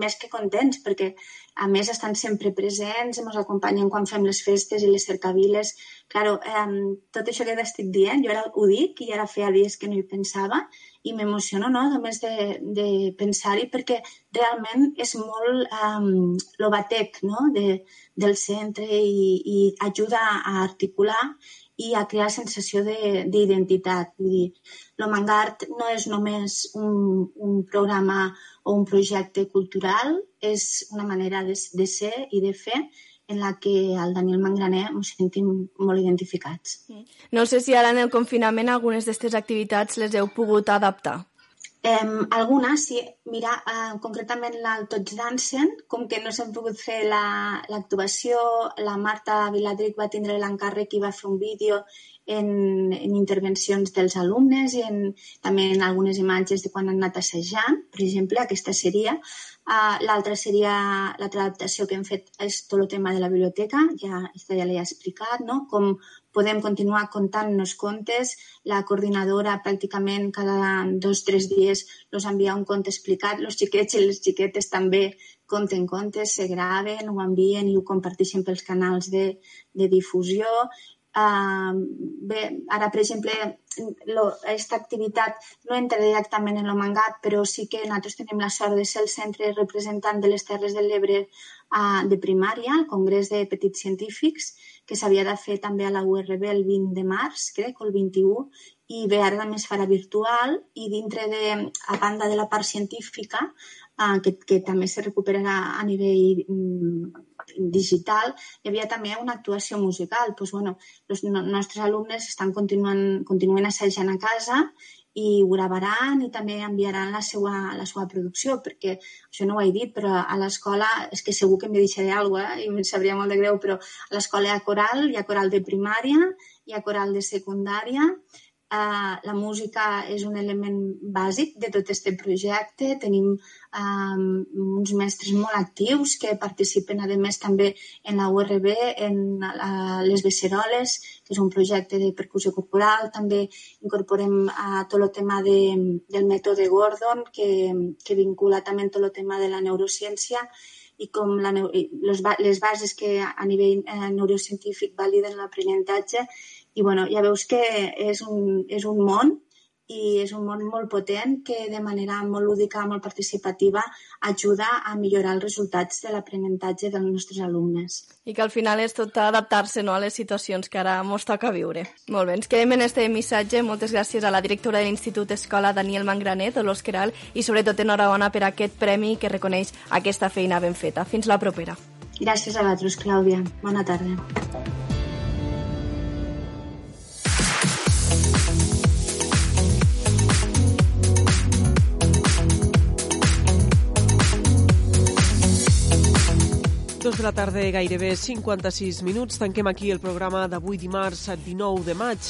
més que contents perquè a més estan sempre presents, ens acompanyen quan fem les festes i les cercaviles. Claro, eh, tot això que estic dient, jo ara ho dic i ara feia dies que no hi pensava i m'emociono no? només de, de pensar-hi perquè realment és molt um, l'obatec no? de, del centre i, i ajuda a articular i a crear sensació d'identitat. Vull dir, l'Omangart no és només un, un programa o un projecte cultural, és una manera de, de ser i de fer en la que el Daniel Mangraner ens sentim molt identificats. No sé si ara en el confinament algunes d'aquestes activitats les heu pogut adaptar. Eh, algunes, sí. Mira, eh, concretament el Tots Dansen, com que no s'han pogut fer l'actuació, la, la Marta Viladric va tindre l'encàrrec i va fer un vídeo en, en intervencions dels alumnes i en, també en algunes imatges de quan han anat assajant, per exemple, aquesta seria. Uh, L'altra seria, l'altra adaptació que hem fet és tot el tema de la biblioteca, ja, ja l'he explicat, no? com podem continuar contant-nos contes. La coordinadora pràcticament cada dos o tres dies els envia un conte explicat. Els xiquets i les xiquetes també conten contes, se graven, ho envien i ho comparteixen pels canals de, de difusió. Uh, bé, ara, per exemple, aquesta activitat no entra directament en l'Omangat, però sí que nosaltres tenim la sort de ser el centre representant de les Terres de l'Ebre uh, de primària, el Congrés de Petits Científics, que s'havia de fer també a la URB el 20 de març, crec, o el 21, i bé, ara també es farà virtual i dintre de, a banda de la part científica, eh, que, que també se recuperarà a nivell mm, digital, hi havia també una actuació musical. Pues, bueno, els nostres alumnes estan continuant, continuen assajant a casa i ho gravaran i també enviaran la seva, la seva producció, perquè això no ho he dit, però a l'escola, és que segur que em deixaré alguna cosa, eh? i em sabria molt de greu, però a l'escola hi ha coral, hi ha coral de primària, hi ha coral de secundària, Uh, la música és un element bàsic de tot aquest projecte. Tenim um, uns mestres molt actius que participen, a més, també en la URB, en uh, les Beceroles, que és un projecte de percussió corporal. També incorporem uh, tot el tema de, del mètode Gordon, que, que vincula també tot el tema de la neurociència i com la, les, les bases que a nivell eh, neurocientífic validen l'aprenentatge i bueno, ja veus que és un, és un món i és un món molt potent que de manera molt lúdica, molt participativa, ajuda a millorar els resultats de l'aprenentatge dels nostres alumnes. I que al final és tot adaptar-se no, a les situacions que ara ens toca viure. Molt bé, ens quedem en este missatge. Moltes gràcies a la directora de l'Institut Escola, Daniel Mangranet, Dolors Queral, i sobretot enhorabona per aquest premi que reconeix aquesta feina ben feta. Fins la propera. Gràcies a vosaltres, Clàudia. Bona tarda. Dos de la tarda, gairebé 56 minuts. Tanquem aquí el programa d'avui dimarts 19 de maig.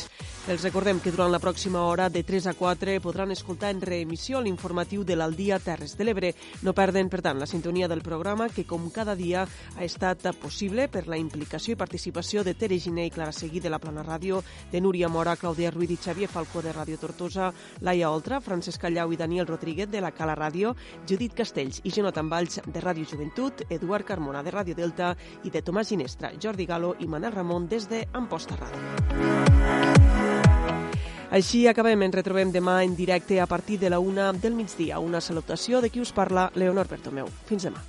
Els recordem que durant la pròxima hora de 3 a 4 podran escoltar en reemissió l'informatiu de l'Aldia Terres de l'Ebre. No perden, per tant, la sintonia del programa que, com cada dia, ha estat possible per la implicació i participació de Tere Giné i Clara Seguí de la Plana Ràdio, de Núria Mora, Clàudia Ruiz i Xavier Falcó de Ràdio Tortosa, Laia Oltra, Francesc Callau i Daniel Rodríguez de la Cala Ràdio, Judit Castells i Jonathan Valls de Ràdio Joventut, Eduard Carmona de Ràdio Delta i de Tomàs Ginestra, Jordi Galo i Manel Ramon des de Amposta Ràdio. Així acabem, ens retrobem demà en directe a partir de la una del migdia. Una salutació de qui us parla, Leonor Bertomeu. Fins demà.